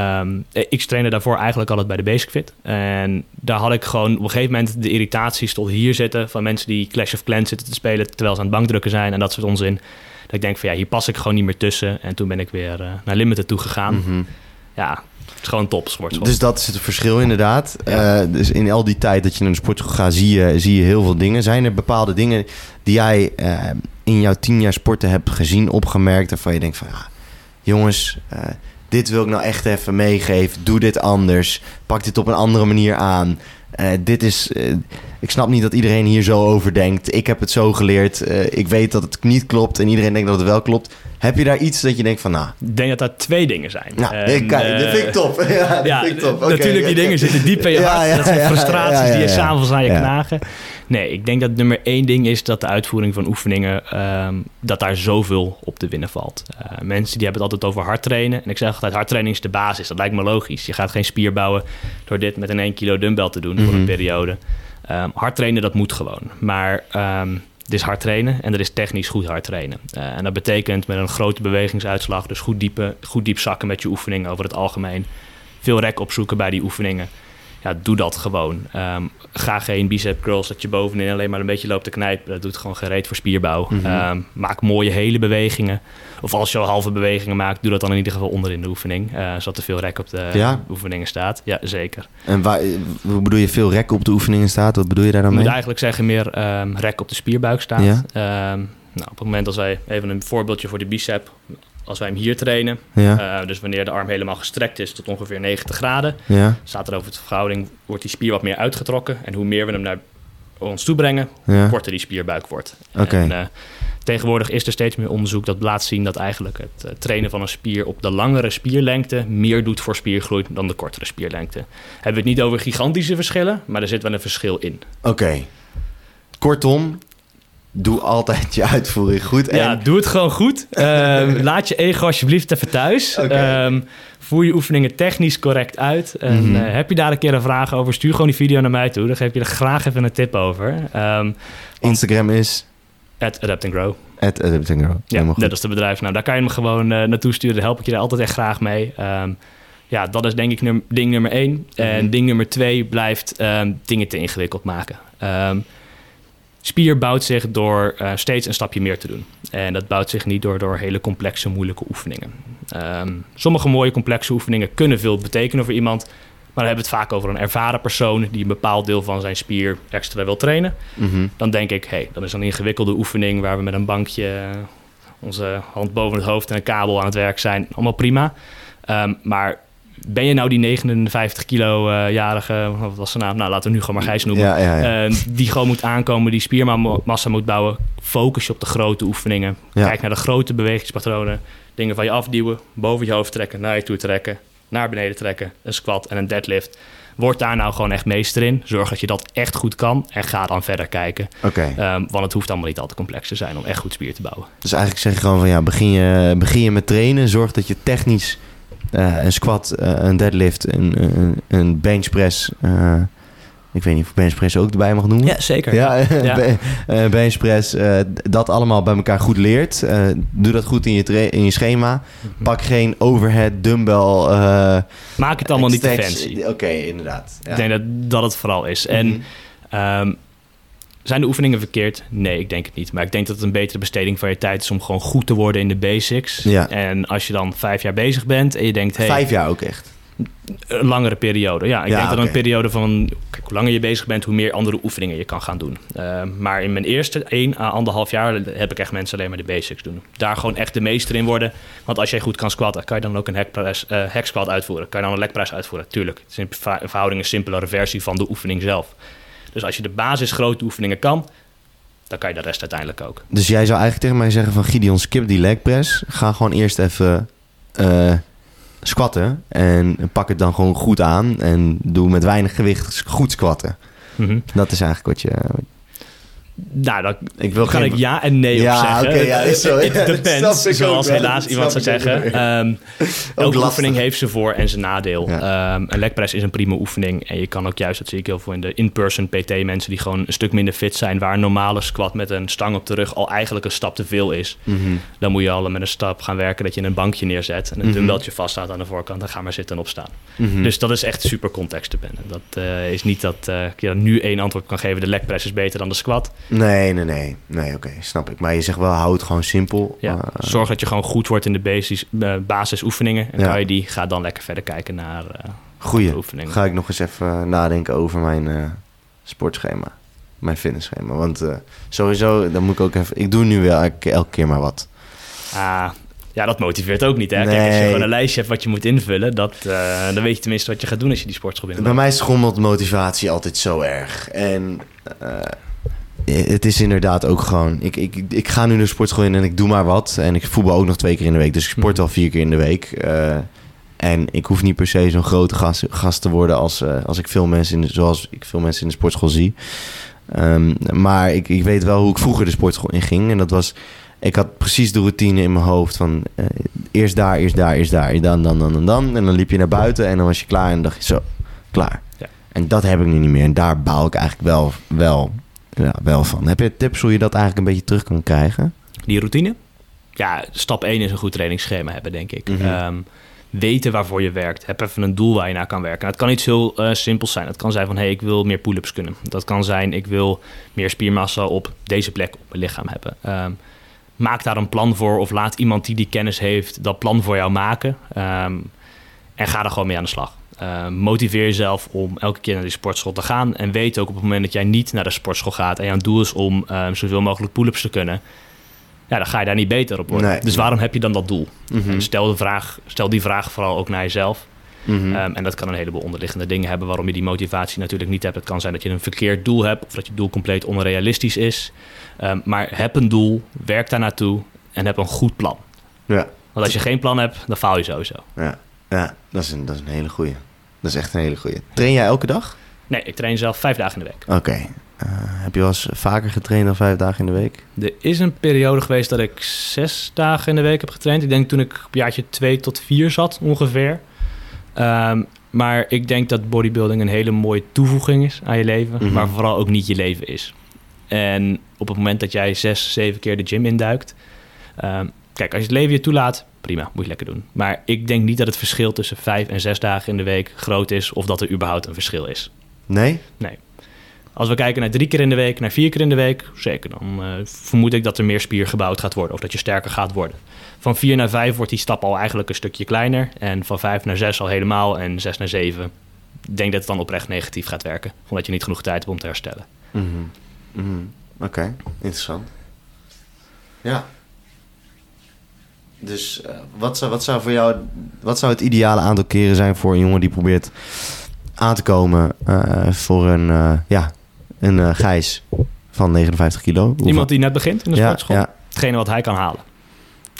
Um, ik trainde daarvoor eigenlijk altijd bij de Basic Fit. En daar had ik gewoon op een gegeven moment de irritaties tot hier zitten... van mensen die Clash of Clans zitten te spelen... terwijl ze aan het bankdrukken zijn en dat soort onzin. Dat ik denk van ja, hier pas ik gewoon niet meer tussen. En toen ben ik weer uh, naar Limited toe gegaan. Mm -hmm. Ja, het is gewoon top sportschool. Dus dat is het verschil inderdaad. Ja. Uh, dus in al die tijd dat je naar de sportschool gaat, zie je, zie je heel veel dingen. Zijn er bepaalde dingen die jij uh, in jouw tien jaar sporten hebt gezien, opgemerkt... waarvan je denkt van ja, jongens, uh, dit wil ik nou echt even meegeven. Doe dit anders. Pak dit op een andere manier aan. Dit is... ik snap niet dat iedereen hier zo over denkt. Ik heb het zo geleerd. ik weet dat het niet klopt en iedereen denkt dat het wel klopt. Heb je daar iets dat je denkt van, nou... Ik denk dat dat twee dingen zijn. Nou, uh, dat vind ik top. *laughs* ja, dat ja, vind ik top. Okay, natuurlijk, die okay. dingen zitten diep in je hart. Ja, ja, dat zijn frustraties die je s'avonds aan je knagen. Nee, ik denk dat nummer één ding is dat de uitvoering van oefeningen... Um, dat daar zoveel op te winnen valt. Uh, mensen die hebben het altijd over hard trainen. En ik zeg altijd, hardtraining is de basis. Dat lijkt me logisch. Je gaat geen spier bouwen door dit met een 1 kilo dumbbell te doen mm -hmm. voor een periode. Um, hard trainen, dat moet gewoon. Maar... Um, het is hard trainen en er is technisch goed hard trainen. Uh, en dat betekent met een grote bewegingsuitslag, dus goed, diepe, goed diep zakken met je oefeningen over het algemeen. Veel rek opzoeken bij die oefeningen. Ja, doe dat gewoon. Um, ga geen bicep curls dat je bovenin alleen maar een beetje loopt te knijpen. Dat doet gewoon gereed voor spierbouw. Mm -hmm. um, maak mooie hele bewegingen. Of als je al halve bewegingen maakt, doe dat dan in ieder geval onderin de oefening. Uh, zodat er veel rek op de ja? oefeningen staat. Ja, zeker. En waar, hoe bedoel je veel rek op de oefeningen staat? Wat bedoel je daar dan mee? Je moet eigenlijk zeggen meer um, rek op de spierbuik staat. Ja? Nou, op het moment als wij even een voorbeeldje voor de bicep als wij hem hier trainen, ja. uh, dus wanneer de arm helemaal gestrekt is tot ongeveer 90 graden, ja. staat er over de verhouding, wordt die spier wat meer uitgetrokken. En hoe meer we hem naar ons toe brengen, hoe ja. korter die spierbuik wordt. Okay. En, uh, tegenwoordig is er steeds meer onderzoek dat laat zien dat eigenlijk het uh, trainen van een spier op de langere spierlengte meer doet voor spiergroei dan de kortere spierlengte. Hebben we het niet over gigantische verschillen, maar er zit wel een verschil in. Oké. Okay. Kortom, doe altijd je uitvoering goed. En... Ja, doe het gewoon goed. Um, *laughs* laat je ego alsjeblieft even thuis. Okay. Um, voer je oefeningen technisch correct uit. En Mhm. mm -hmm. uh, heb je daar een keer een vraag over, stuur gewoon die video naar mij toe. Dan geef je er graag even een tip over. Um, Instagram is? At Adapt and Grow. At Adapt and Grow. Ja, net als de bedrijf. Nou, daar kan je me gewoon uh, naartoe sturen. Daar help ik je er altijd echt graag mee. Um, ja, dat is denk ik num ding nummer één. Mm -hmm. En ding nummer twee blijft dingen te ingewikkeld maken. Spier bouwt zich door uh, steeds een stapje meer te doen. En dat bouwt zich niet door, door hele complexe, moeilijke oefeningen. Um, sommige mooie, complexe oefeningen kunnen veel betekenen voor iemand. Maar dan hebben we het vaak over een ervaren persoon die een bepaald deel van zijn spier extra wil trainen. Mm -hmm. Dan denk ik, hé, hey, dat is een ingewikkelde oefening waar we met een bankje onze hand boven het hoofd en een kabel aan het werk zijn. Allemaal prima. Um, maar ben je nou die 59 kilo-jarige, uh, wat was zijn naam? Nou, laten we nu gewoon maar Gijs noemen. Ja, ja, ja. Uh, die gewoon moet aankomen, die spiermassa moet bouwen. Focus je op de grote oefeningen. Kijk naar de grote bewegingspatronen. Dingen van je afduwen, boven je hoofd trekken, naar je toe trekken, naar beneden trekken. Een squat en een deadlift. Word daar nou gewoon echt meester in. Zorg dat je dat echt goed kan en ga dan verder kijken. Oké. Ehm, want het hoeft allemaal niet al te complex te zijn om echt goed spier te bouwen. Dus eigenlijk zeg je gewoon van ja, begin je, begin je met trainen. Zorg dat je technisch eh, een squat, eh, een deadlift, een, een, een benchpress. eh, ik weet niet of benchpress ook erbij mag noemen. zeker. Ja, Ja. *laughs* be- eh, benchpress, eh, dat allemaal bij elkaar goed leert. Eh, doe dat goed in je, in je schema. Pak geen overhead, dumbbell. eh, Maak het allemaal niet te fancy. Oké, inderdaad. Ja. Ik denk dat dat het vooral is. En Mhm. Zijn de oefeningen verkeerd? Nee, ik denk het niet. Maar ik denk dat het een betere besteding van je tijd is om gewoon goed te worden in de basics. Ja. En als je dan vijf jaar bezig bent en je denkt, hey, Vijf jaar ook echt. een langere periode. Ja, ik Ja, denk dat een periode van kijk, hoe langer je bezig bent, hoe meer andere oefeningen je kan gaan doen. Uh, maar in mijn eerste 1 à anderhalf jaar heb ik echt mensen alleen maar de basics doen. Daar gewoon echt de meester in worden. Want als jij goed kan squatten, kan je dan ook een hackpress, uh, hack squat uitvoeren. Kan je dan een legpress uitvoeren? Tuurlijk. Het is in verhouding een simpelere versie van de oefening zelf. Dus als je de basis grote oefeningen kan, dan kan je de rest uiteindelijk ook. Dus jij zou eigenlijk tegen mij zeggen van Gideon, skip die leg press. Ga gewoon eerst even eh, squatten. En pak het dan gewoon goed aan. En doe met weinig gewicht goed squatten. Mhm. Dat is eigenlijk wat je... Nou, dan Ik wil kan geen- ik ja en nee Ja, op zeggen. oké, ja, is zo. It dat depends, ook zoals helaas iemand zou zeggen. Ehm elke lastig. oefening heeft zijn voor- en zijn nadeel. Ja. Ehm, een legpress is een prima oefening. En je kan ook juist, dat zie ik heel veel in de in-person PT mensen... die gewoon een stuk minder fit zijn... waar een normale squat met een stang op de rug al eigenlijk een stap te veel is. Mhm. Dan moet je al met een stap gaan werken dat je een bankje neerzet... en een Mhm. dumbbelltje vaststaat aan de voorkant... dan ga maar zitten en opstaan. Mhm. Dus dat is echt super contextdependent. Dat eh, is niet dat eh, ik je nu één antwoord kan geven... de legpress is beter dan de squat. Nee, nee, nee. Nee, oké, snap ik. Maar je zegt wel, hou het gewoon simpel. Ja, Eh, zorg dat je gewoon goed wordt in de basis, eh, basisoefeningen. En Ja. kan je die, ga dan lekker verder kijken naar eh Goeie. andere oefeningen. Ga ik nog eens even nadenken over mijn eh, sportschema. Mijn fitnessschema. Want eh, sowieso, dan moet ik ook even... Ik doe nu wel elke, elke keer maar wat. Ah, ja, dat motiveert ook niet. Hè? Kijk, als je gewoon een lijstje hebt wat je moet invullen, dat, eh, dan weet je tenminste wat je gaat doen als je die sportschool Bij binnenloopt. mij schommelt motivatie altijd zo erg. En eh, het is inderdaad ook gewoon... Ik, ik, ik ga nu de sportschool in en ik doe maar wat. En ik voetbal ook nog twee keer in de week. Dus ik sport Mhm. al vier keer in de week. Eh, en ik hoef niet per se zo'n grote gast, gast te worden... Als, eh, als ik veel mensen in de, zoals ik veel mensen in de sportschool zie. Ehm, maar ik, ik weet wel hoe ik vroeger de sportschool in ging. En dat was... Ik had precies de routine in mijn hoofd van... eh, eerst daar, eerst daar, eerst daar. Dan, dan, dan, dan, dan. En dan liep je naar buiten en dan was je klaar. En dan dacht je zo, klaar. Ja. En dat heb ik nu niet meer. En daar baal ik eigenlijk wel, wel, ja, wel van. Heb je tips hoe je dat eigenlijk een beetje terug kan krijgen? Die routine? Ja, stap 1 is een goed trainingsschema hebben, denk ik. Mhm. Ehm, weten waarvoor je werkt. Heb even een doel waar je naar kan werken. Nou, het kan iets heel eh, simpels zijn. Het kan zijn van, hey, ik wil meer pull-ups kunnen. Dat kan zijn, ik wil meer spiermassa op deze plek op mijn lichaam hebben. Ehm, maak daar een plan voor of laat iemand die die kennis heeft dat plan voor jou maken. Ehm, en ga er gewoon mee aan de slag. Ehm, motiveer jezelf om elke keer naar die sportschool te gaan. En weet ook op het moment dat jij niet naar de sportschool gaat... en jouw doel is om ehm, zoveel mogelijk pull-ups te kunnen... ja, dan ga je daar niet beter op worden. Nee. dus waarom heb je dan dat doel? Mhm. Stel, de vraag, stel die vraag vooral ook naar jezelf. Mhm. Ehm, en dat kan een heleboel onderliggende dingen hebben waarom je die motivatie natuurlijk niet hebt. Het kan zijn dat je een verkeerd doel hebt of dat je doel compleet onrealistisch is. Ehm, maar heb een doel, werk daar naartoe en heb een goed plan. ja, Want als je geen plan hebt, dan faal je sowieso. ja, ja dat, is een, dat is een hele goeie. Dat is echt een hele goeie. Train jij elke dag? Nee, ik train zelf vijf dagen in de week. Oké. Eh, heb je wel eens vaker getraind dan vijf dagen in de week? Er is een periode geweest dat ik zes dagen in de week heb getraind. Ik denk toen ik op jaartje twee tot vier zat ongeveer. Ehm, maar ik denk dat bodybuilding een hele mooie toevoeging is aan je leven. Mhm. Maar vooral ook niet je leven is. En op het moment dat jij zes, zeven keer de gym induikt... ehm, kijk, als je het leven je toelaat, prima, moet je lekker doen. Maar ik denk niet dat het verschil tussen vijf en zes dagen in de week groot is... of dat er überhaupt een verschil is. Nee? Als we kijken naar drie keer in de week, naar vier keer in de week, zeker dan eh, vermoed ik dat er meer spier gebouwd gaat worden of dat je sterker gaat worden. Van vier naar vijf wordt die stap al eigenlijk een stukje kleiner en van vijf naar zes al helemaal en zes naar zeven. Ik denk dat het dan oprecht negatief gaat werken, omdat je niet genoeg tijd hebt om te herstellen. Mhm. Mhm. Oké, interessant. Ja. Dus eh, wat, zou, wat zou voor jou wat zou het ideale aantal keren zijn voor een jongen die probeert aan te komen eh, voor een, eh, ja, een Gijs van 59 kilo? Hoeveel- Iemand die net begint in de ja, sportschool, ja. hetgene wat hij kan halen.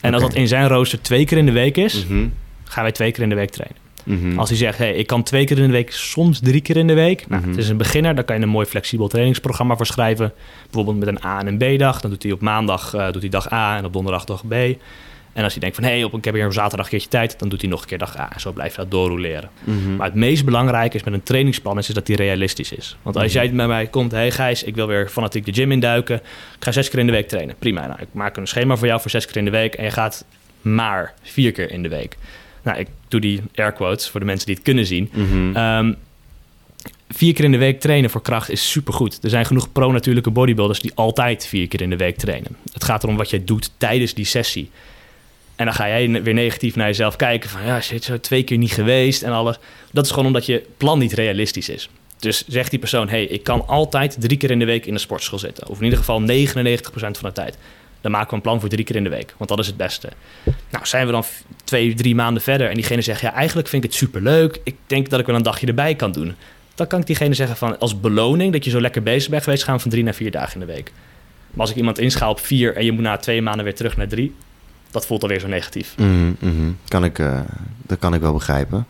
En als dat in zijn rooster twee keer in de week is, Mhm. gaan wij twee keer in de week trainen. Mhm. Als hij zegt, hey, ik kan twee keer in de week, soms drie keer in de week. Nou, Mhm. Het is een beginner, daar kan je een mooi flexibel trainingsprogramma voor schrijven. Bijvoorbeeld met een A- en een B-dag. Dan doet hij op maandag doet hij dag A en op donderdag dag B. En als hij denkt van, hé, hey, op ik heb hier op zaterdag een keertje tijd, dan doet hij nog een keer dag A. En zo blijf je dat doorroleren. Mhm. Maar het meest belangrijke is met een trainingsplan is, is dat die realistisch is. Want als Mhm. jij bij mij komt, hé hey Gijs, ik wil weer fanatiek de gym induiken. Ik ga zes keer in de week trainen. Prima, nou, ik maak een schema voor jou voor zes keer in de week. En je gaat maar vier keer in de week. Nou, ik doe die air quotes voor de mensen die het kunnen zien. Mhm. Ehm, vier keer in de week trainen voor kracht is supergoed. Er zijn genoeg pro-natuurlijke bodybuilders die altijd vier keer in de week trainen. Het gaat erom wat jij doet tijdens die sessie. En dan ga jij weer negatief naar jezelf kijken van... ja, shit, zo twee keer niet geweest en alles. Dat is gewoon omdat je plan niet realistisch is. Dus zegt die persoon, hey, ik kan altijd drie keer in de week in de sportschool zitten. Of in ieder geval 99% van de tijd. Dan maken we een plan voor drie keer in de week, want dat is het beste. Nou, zijn we dan twee, drie maanden verder en diegene zegt... ja, eigenlijk vind ik het superleuk. Ik denk dat ik wel een dagje erbij kan doen. Dan kan ik diegene zeggen van als beloning... dat je zo lekker bezig bent geweest... gaan we van drie naar vier dagen in de week. Maar als ik iemand inschaal op vier... en je moet na twee maanden weer terug naar drie... dat voelt alweer zo negatief. Mhm, mhm. Kan ik, eh, dat kan ik wel begrijpen.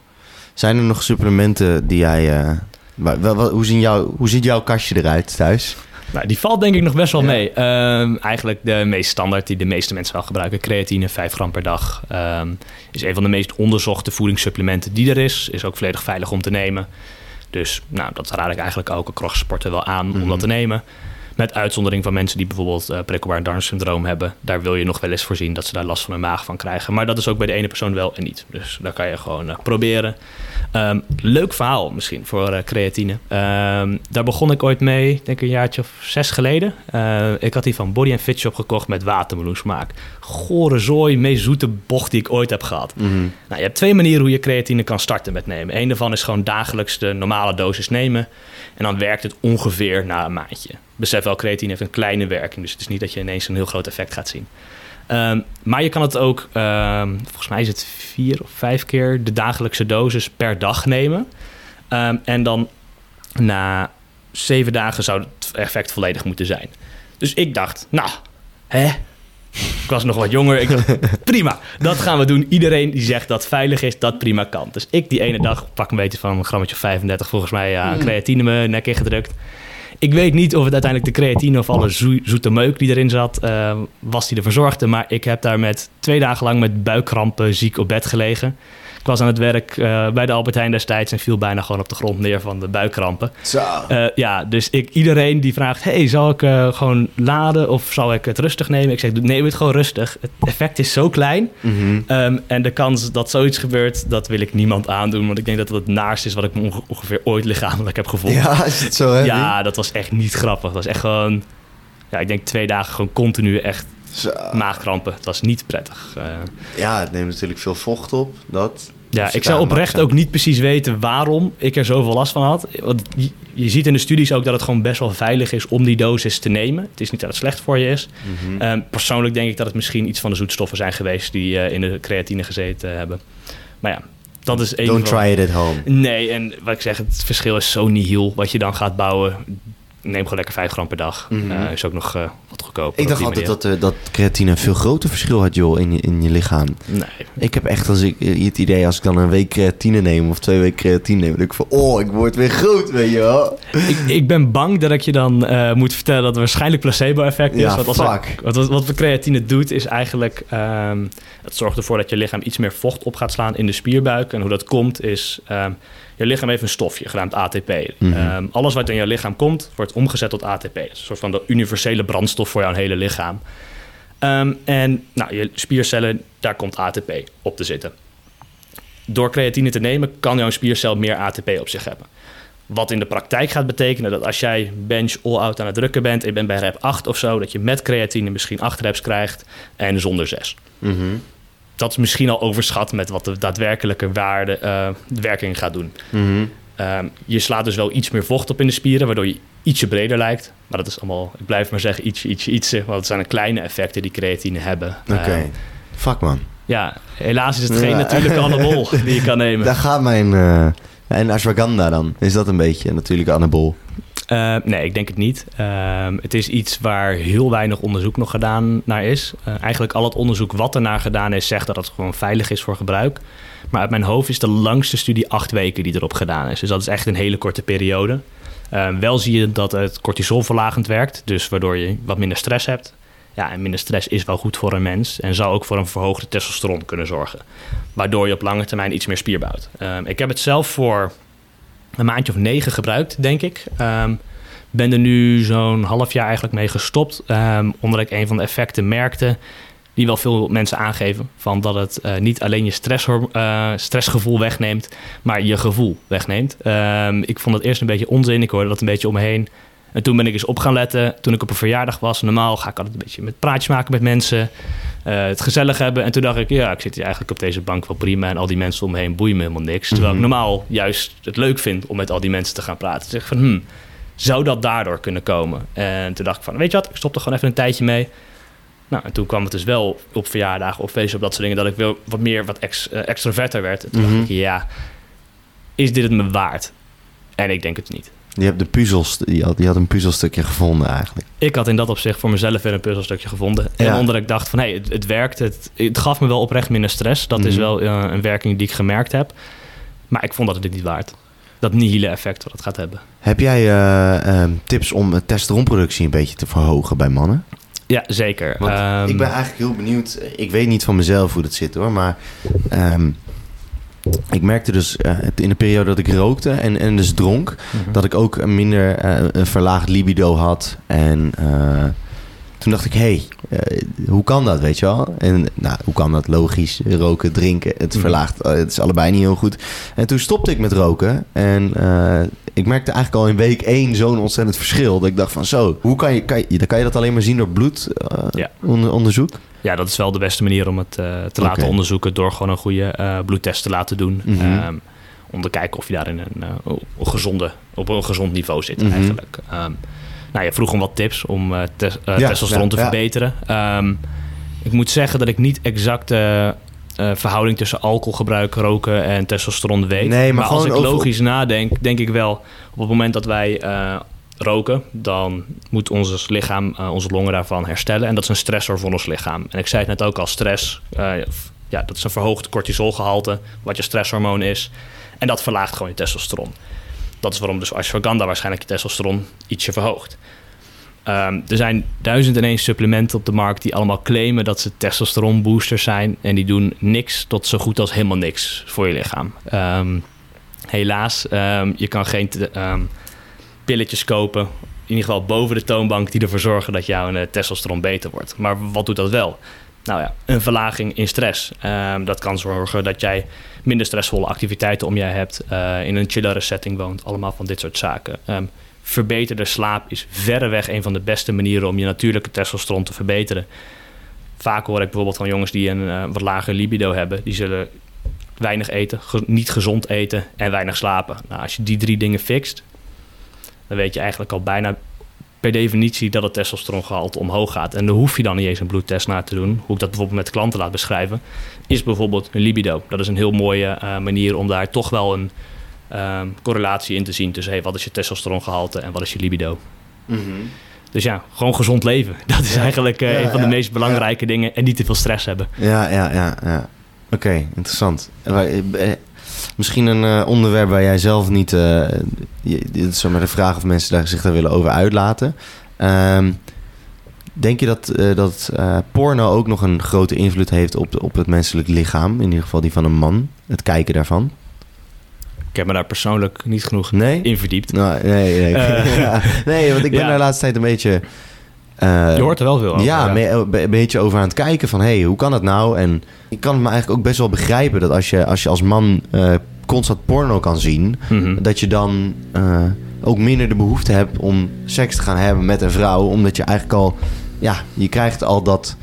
Zijn er nog supplementen die jij... eh, waar- wel, wel- hoe, zien jou, hoe ziet jouw kastje eruit thuis? Nou, die valt denk ik nog best wel Ja. mee. Ehm, eigenlijk de meest standaard die de meeste mensen wel gebruiken. Creatine, 5 gram per dag. Ehm, is een van de meest onderzochte voedingssupplementen die er is. Is ook volledig veilig om te nemen. Dus nou, dat raad ik eigenlijk ook crosssporten wel aan om Mhm. dat te nemen. Met uitzondering van mensen die bijvoorbeeld uh, prikkelbaar darmsyndroom hebben. Daar wil je nog wel eens voorzien dat ze daar last van hun maag van krijgen. Maar dat is ook bij de ene persoon wel en niet. Dus daar kan je gewoon eh, proberen. Ehm, leuk verhaal misschien voor eh, creatine. Ehm, daar begon ik ooit mee, ik denk een jaartje of zes geleden. Ik had die van Body Fit Shop gekocht met watermeloensmaak. Gore zooi, meest zoete bocht die ik ooit heb gehad. Mhm. Nou, je hebt twee manieren hoe je creatine kan starten met nemen. Eén daarvan is gewoon dagelijks de normale dosis nemen. En dan werkt het ongeveer na een maandje. Besef wel, creatine heeft een kleine werking. Dus het is niet dat je ineens een heel groot effect gaat zien. Ehm, maar je kan het ook, ehm, volgens mij is het vier of vijf keer de dagelijkse dosis per dag nemen. Ehm, en dan na zeven dagen zou het effect volledig moeten zijn. Dus ik dacht, nou, hè? Ik was nog wat jonger. Ik dacht, *laughs* prima, dat gaan we doen. Iedereen die zegt dat veilig is, dat prima kan. Dus ik die ene dag pak een beetje van een grammetje of 35 volgens mij aan creatine mijn nek ingedrukt. Ik weet niet of het uiteindelijk de creatine of alle zo- zoete meuk die erin zat, eh, was die ervoor zorgde. Maar ik heb daar met twee dagen lang met buikkrampen ziek op bed gelegen. Ik was aan het werk eh, bij de Albert Heijn destijds en viel bijna gewoon op de grond neer van de buikkrampen. Zo. Eh, ja, dus ik, iedereen die vraagt: hey, zal ik eh, gewoon laden of zal ik het rustig nemen? Ik zeg: neem het gewoon rustig. Het effect is zo klein. Mhm. Ehm, en de kans dat zoiets gebeurt, dat wil ik niemand aandoen. Want ik denk dat het het naarste is wat ik me onge- ongeveer ooit lichamelijk heb gevoeld. Ja, is het zo heavy? Ja, dat was echt niet grappig. Dat was echt gewoon, ja, ik denk twee dagen gewoon continu echt Zo. maagkrampen. Het was niet prettig. Ja, het neemt natuurlijk veel vocht op. Dat. Ja, Dus ik zou oprecht ook niet precies weten waarom ik er zoveel last van had. Want je, ziet in de studies ook dat het gewoon best wel veilig is om die dosis te nemen. Het is niet dat het slecht voor je is. Mhm. Ehm, persoonlijk denk ik dat het misschien iets van de zoetstoffen zijn geweest die eh, in de creatine gezeten hebben. Maar ja, dat is een Don't try it at home. Nee, en wat ik zeg, het verschil is zo nihil wat je dan gaat bouwen. Neem gewoon lekker 5 gram per dag. Mhm. Eh, is ook nog eh, wat goedkoper. Ik dacht altijd dat, eh, dat creatine een veel groter verschil had, joh, in je, in je lichaam. Nee. Ik heb echt als ik, het idee als ik dan een week creatine neem of twee weken creatine neem, dat ik van, oh, ik word weer groot, weet je wel. ik, ik ben bang dat ik je dan eh, moet vertellen dat het waarschijnlijk placebo-effect is. Ja, want als fuck. wat, wat, wat creatine doet, is eigenlijk... ehm, het zorgt ervoor dat je lichaam iets meer vocht op gaat slaan in de spierbuik. En hoe dat komt is... ehm, je lichaam heeft een stofje, genaamd ATP. Mhm. Ehm, alles wat in je lichaam komt, wordt omgezet tot ATP. Dat is een soort van de universele brandstof voor jouw hele lichaam. Ehm, en nou, je spiercellen, daar komt ATP op te zitten. Door creatine te nemen, kan jouw spiercel meer ATP op zich hebben. Wat in de praktijk gaat betekenen dat als jij bench all-out aan het drukken bent... en je bent bij rep 8 of zo... dat je met creatine misschien 8 reps krijgt en zonder 6. Mhm. Dat is misschien al overschat met wat de daadwerkelijke waarde, eh, de werking gaat doen. Mhm. Ehm, je slaat dus wel iets meer vocht op in de spieren, waardoor je ietsje breder lijkt. Maar dat is allemaal, ik blijf maar zeggen, ietsje, ietsje, ietsje. Want het zijn de kleine effecten die creatine hebben. Oké. Ehm, Fuck man. ja, helaas is het geen Ja. natuurlijke *laughs* anabol die je kan nemen. Daar gaat mijn, eh, En ashwagandha dan? Is dat een beetje natuurlijk anabol? Uh, nee, ik denk het niet. Uh, het is iets waar heel weinig onderzoek nog gedaan naar is. Uh, eigenlijk al het onderzoek wat er naar gedaan is, zegt dat het gewoon veilig is voor gebruik. Maar uit mijn hoofd is de langste studie acht weken die erop gedaan is. Dus dat is echt een hele korte periode. Uh, wel zie je dat het cortisolverlagend werkt, dus waardoor je wat minder stress hebt. Ja, en minder stress is wel goed voor een mens en zou ook voor een verhoogde testosteron kunnen zorgen. Waardoor je op lange termijn iets meer spier bouwt. Uh, ik heb het zelf voor een maandje of negen gebruikt, denk ik. Um, ben er nu zo'n half jaar eigenlijk mee gestopt, um, omdat ik een van de effecten merkte die wel veel mensen aangeven. Van dat het uh, niet alleen je stress, uh, stressgevoel wegneemt, maar je gevoel wegneemt. Ik vond het eerst een beetje onzin. Ik hoorde dat een beetje om me heen. En toen ben ik eens op gaan letten. Toen ik op een verjaardag was. Normaal ga ik altijd een beetje met praatjes maken met mensen. Uh, het gezellig hebben. En toen dacht ik, ja, ik zit hier eigenlijk op deze bank wel prima. En al die mensen om me heen boeien me helemaal niks. Terwijl mm -hmm. ik normaal juist het leuk vind om met al die mensen te gaan praten. Dus ik van, hmm, zou dat daardoor kunnen komen? En toen dacht ik van, weet je wat, ik stop er gewoon even een tijdje mee. Nou, en toen kwam het dus wel op verjaardagen, op feesten, op dat soort dingen, dat ik wel wat meer wat ex, uh, extroverter werd. En toen mm -hmm. dacht ik, ja, is dit het me waard? En ik denk het niet. Je hebt de puzzels, je had, je had een puzzelstukje gevonden eigenlijk. Ik had in dat opzicht voor mezelf weer een puzzelstukje gevonden. Ja. En onder ik dacht van, hé, hey, het, het, werkt. Het, het gaf me wel oprecht minder stress. Dat mm is wel uh, een werking die ik gemerkt heb. Maar ik vond dat het dit niet waard. Dat nihile effect wat het gaat hebben. Heb jij uh, uh, tips om testosteronproductie een beetje te verhogen bij mannen? Ja, zeker. Um, ik ben eigenlijk heel benieuwd. Ik weet niet van mezelf hoe dat zit hoor. Maar um, ik merkte dus uh, in de periode dat ik rookte en, en dus dronk... Mm-hmm. dat ik ook een minder uh, een verlaagd libido had. En uh, toen dacht ik, hé, hey, hoe kan dat, weet je wel? En nou, hoe kan dat? Logisch, roken, drinken, het verlaagt. Het is allebei niet heel goed. En toen stopte ik met roken. En ik merkte eigenlijk al in week één zo'n ontzettend verschil. Dat ik dacht van zo, hoe kan je, kan je, dan kan je dat alleen maar zien door bloedonderzoek? Ja. Ja, dat is wel de beste manier om het uh, te laten onderzoeken door gewoon een goede uh, bloedtest te laten doen. Mm-hmm. Um, om te kijken of je daar in een, uh, op, gezonde, op een gezond niveau zit mm-hmm. eigenlijk. Um, nou, je vroeg om wat tips om ja, testosteron ja, te ja. verbeteren. Um, ik moet zeggen dat ik niet exact de verhouding tussen alcoholgebruik, roken en testosteron weet. Nee, maar, maar als ik over... logisch nadenk, denk ik wel op het moment dat wij roken, dan moet ons lichaam, uh, onze longen daarvan herstellen. En dat is een stressor voor ons lichaam. En ik zei het net ook al, stress, uh, ja, dat is een verhoogd cortisolgehalte, wat je stresshormoon is. En dat verlaagt gewoon je testosteron. Dat is waarom dus ashwagandha waarschijnlijk je testosteron ietsje verhoogt. Um, er zijn duizend en één supplementen op de markt die allemaal claimen dat ze testosteronboosters zijn. En die doen niks tot zo goed als helemaal niks voor je lichaam. Um, helaas, um, je kan geen pilletjes kopen. In ieder geval boven de toonbank die ervoor zorgen dat jouw uh, testosteron beter wordt. Maar wat doet dat wel? Nou ja, een verlaging in stress. Um, dat kan zorgen dat jij minder stressvolle activiteiten om jij hebt. Uh, in een chillere setting woont. Allemaal van dit soort zaken. Um, verbeterde slaap is verreweg een van de beste manieren om je natuurlijke testosteron te verbeteren. Vaak hoor ik bijvoorbeeld van jongens die een uh, wat lager libido hebben. Die zullen weinig eten, niet gezond eten en weinig slapen. Nou, als je die drie dingen fixt, dan weet je eigenlijk al bijna per definitie dat het testosterongehalte omhoog gaat. En daar hoef je dan niet eens een bloedtest naar te doen. Hoe ik dat bijvoorbeeld met klanten laat beschrijven, is bijvoorbeeld een libido. Dat is een heel mooie uh, manier om daar toch wel een uh, correlatie in te zien tussen hey, wat is je testosterongehalte en wat is je libido. Mm-hmm. Dus ja, gewoon gezond leven. *laughs* Dat is ja. eigenlijk uh, ja, een van de meest belangrijke dingen. En niet te veel stress hebben. Ja, ja, ja. ja. Oké, okay, interessant. Misschien een uh, onderwerp waar jij zelf niet... Uh, dit is maar de vraag of mensen daar zich daar willen over uitlaten. Um, denk je dat, uh, dat porno ook nog een grote invloed heeft op, de, op het menselijk lichaam? In ieder geval die van een man. Het kijken daarvan. Ik heb me daar persoonlijk niet genoeg nee? in verdiept. Nou, nee, nee. *laughs* ja. nee, want ik ben *laughs* ja. daar de laatste tijd een beetje... Uh, je hoort er wel veel over. Ja, ja. een be beetje over aan het kijken van... hé, hey, hoe kan dat nou? En ik kan me eigenlijk ook best wel begrijpen... dat als je als, je als man uh, constant porno kan zien... Mm -hmm. dat je dan uh, ook minder de behoefte hebt... om seks te gaan hebben met een vrouw. Omdat je eigenlijk al... ja, je krijgt al dat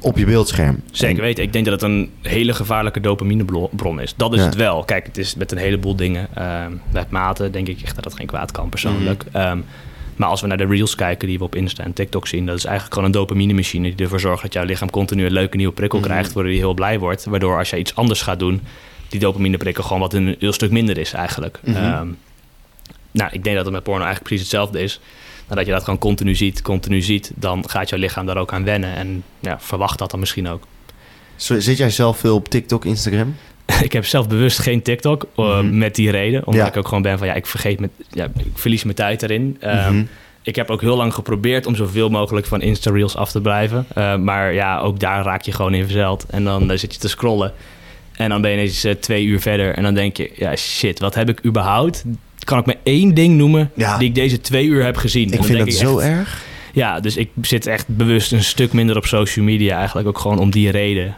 op je beeldscherm. Zeker weten. Ik denk dat het een hele gevaarlijke dopaminebron is. Dat is ja. het wel. Kijk, het is met een heleboel dingen. Uh, met mate denk ik echt dat dat geen kwaad kan persoonlijk. Mm -hmm. um, maar als we naar de reels kijken die we op Insta en TikTok zien, dat is eigenlijk gewoon een dopamine-machine die ervoor zorgt dat jouw lichaam continu een leuke nieuwe prikkel -hmm. krijgt, waardoor je heel blij wordt. Waardoor als je iets anders gaat doen, die dopamine prikkel gewoon wat een heel stuk minder is eigenlijk. Mhm. Ehm, nou, ik denk dat het met porno eigenlijk precies hetzelfde is. Nadat je dat gewoon continu ziet, continu ziet, dan gaat jouw lichaam daar ook aan wennen. En ja, verwacht dat dan misschien ook. Zit jij zelf veel op TikTok, Instagram? *laughs* ik heb zelf bewust geen TikTok uh, Mhm. met die reden. Omdat Ja. ik ook gewoon ben van ja, ik vergeet met, ja, ik verlies mijn tijd erin. Ehm, Mhm. Ik heb ook heel lang geprobeerd om zoveel mogelijk van Insta-reels af te blijven. Uh, maar ja, ook daar raak je gewoon in verzeld. En dan uh, zit je te scrollen. En dan ben je ineens uh, twee uur verder. En dan denk je, ja shit, wat heb ik überhaupt? Kan ik maar één ding noemen Ja. die ik deze twee uur heb gezien? En Ik dan vind denk dat zo echt- erg. Ja, dus ik zit echt bewust een stuk minder op social media. Eigenlijk ook gewoon om die reden.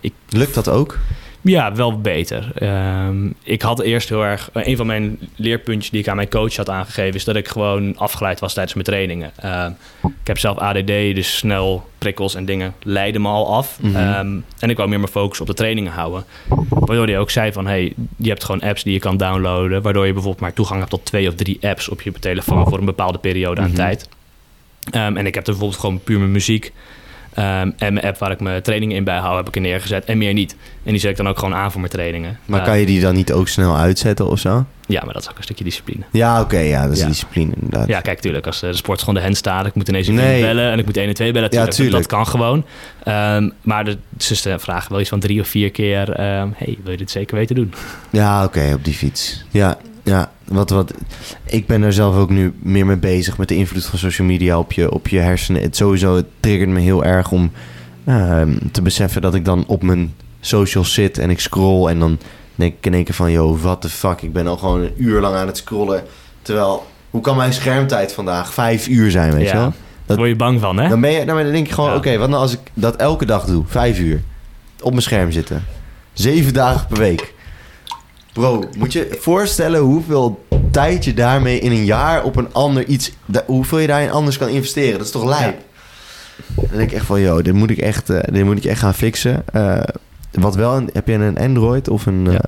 Ik Lukt dat ook? Ja, wel beter. Ehm, ik had eerst heel erg... een van mijn leerpuntjes die ik aan mijn coach had aangegeven... is dat ik gewoon afgeleid was tijdens mijn trainingen. Ehm, ik heb zelf ADD, dus snel prikkels en dingen leiden me al af. Mhm. Ehm, en ik wou meer mijn focus op de trainingen houden. Waardoor hij ook zei van... hey, je hebt gewoon apps die je kan downloaden... waardoor je bijvoorbeeld maar toegang hebt tot twee of drie apps... op je telefoon voor een bepaalde periode aan Mhm. tijd. En ik heb er bijvoorbeeld gewoon puur mijn muziek... Ehm, en mijn app waar ik mijn trainingen in bijhoud, heb ik er neergezet. En meer niet. En die zet ik dan ook gewoon aan voor mijn trainingen. Maar Eh, kan je die dan niet ook snel uitzetten of zo? Ja, maar dat is ook een stukje discipline. Ja, oké, ja, dat is Ja. discipline inderdaad. Ja, kijk, tuurlijk, als eh, de sport gewoon de hand staat... ik moet ineens een Nee. bellen en ik moet 1 en 2 bellen. Ja, tuurlijk, dat- tuurlijk. Dat kan gewoon. Ehm, maar de zuster vragen wel iets van drie of vier keer... ehm, hey, wil je dit zeker weten doen? Ja, oké, op die fiets. Ja, ja. Wat, wat, ik ben er zelf ook nu meer mee bezig met de invloed van social media op je, op je hersenen. Het sowieso het triggert me heel erg om ehm, te beseffen dat ik dan op mijn socials zit en ik scroll. En dan denk ik in één keer van, yo, what the fuck. Ik ben al gewoon een uur lang aan het scrollen. Terwijl, hoe kan mijn schermtijd vandaag vijf uur zijn, weet je wel? Daar word je bang van, hè? Dan, ben je, dan denk je gewoon, Ja. oké, wat nou als ik dat elke dag doe? Vijf uur. Op mijn scherm zitten. Zeven dagen per week. Bro, moet je voorstellen hoeveel tijd je daarmee in een jaar op een ander iets... hoeveel je daarin anders kan investeren. Dat is toch lijp? Dan denk ik echt van, yo, dit moet ik echt, eh, dit moet ik echt gaan fixen. Eh, wat wel, een- heb je een Android of een... eh, Ja.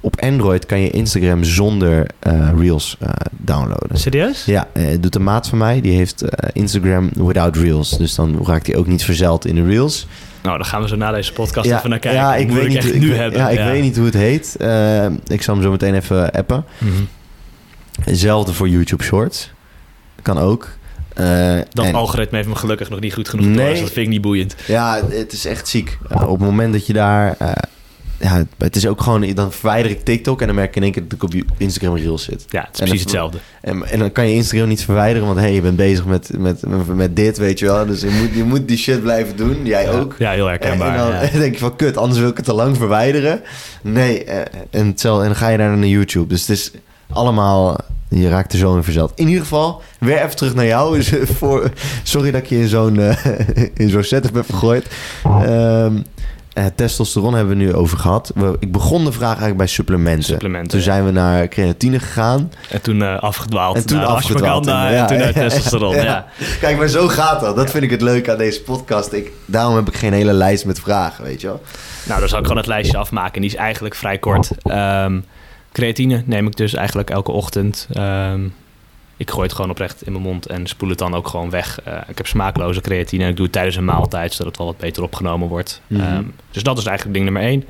op Android kan je Instagram zonder eh, Reels eh, downloaden. Serieus? Ja, eh, doet een maat van mij. Die heeft eh, Instagram without Reels. Dus dan raakt hij ook niet verzeld in de Reels. Nou, dan gaan we zo na deze podcast even naar kijken. Ja, ik Moet weet niet, echt ik, nu hebben. Ja, ik weet niet hoe het heet. Eh, ik zal hem zo meteen even appen. Hetzelfde voor YouTube Shorts. Kan ook. Eh, Dat en- algoritme heeft me gelukkig nog niet goed genoeg door, Nee. dus dat vind ik niet boeiend. Ja, het is echt ziek. Eh, op het moment dat je daar... ja, het- is ook gewoon... Dan verwijder ik TikTok en dan merk ik in één keer dat ik op je Instagram Reels zit. Ja, het is En precies hetzelfde. En, en dan kan je Instagram niet verwijderen, want hey, je bent bezig met, met, met, dit, weet je wel. Dus je moet, je moet die shit blijven doen. Jij ook. Ja, heel En, en herkenbaar. dan ja. *laughs* denk je van, kut, anders wil ik het te lang verwijderen. Nee, eh, en, hetzelfde, en dan ga je daar naar YouTube. Dus het is allemaal, je raakt er zo in verzeld. In ieder geval, weer even terug naar jou. Dus, eh, voor, *laughs* sorry dat ik je in zo'n, eh, *laughs* in zo'n setup heb gegooid. Ehm, eh, testosteron hebben we nu over gehad. We, ik begon de vraag eigenlijk bij supplementen. Supplementen, Toen ja. zijn we naar creatine gegaan. En toen eh, afgedwaald En toen naar afgedwaald. ashwagandha Ja, en toen *laughs* ja, naar testosteron. Kijk, maar zo gaat dat. Dat vind ik het leuke aan deze podcast. Ik, daarom heb ik geen hele lijst met vragen, weet je wel. Nou, dan zal ik gewoon het lijstje afmaken. Die is eigenlijk vrij kort. Ehm, creatine neem ik dus eigenlijk elke ochtend. Ehm, ik gooi het gewoon oprecht in mijn mond en spoel het dan ook gewoon weg. Eh, ik heb smaakloze creatine en ik doe het tijdens een maaltijd... zodat het wel wat beter opgenomen wordt. Mhm. Ehm, dus dat is eigenlijk ding nummer één.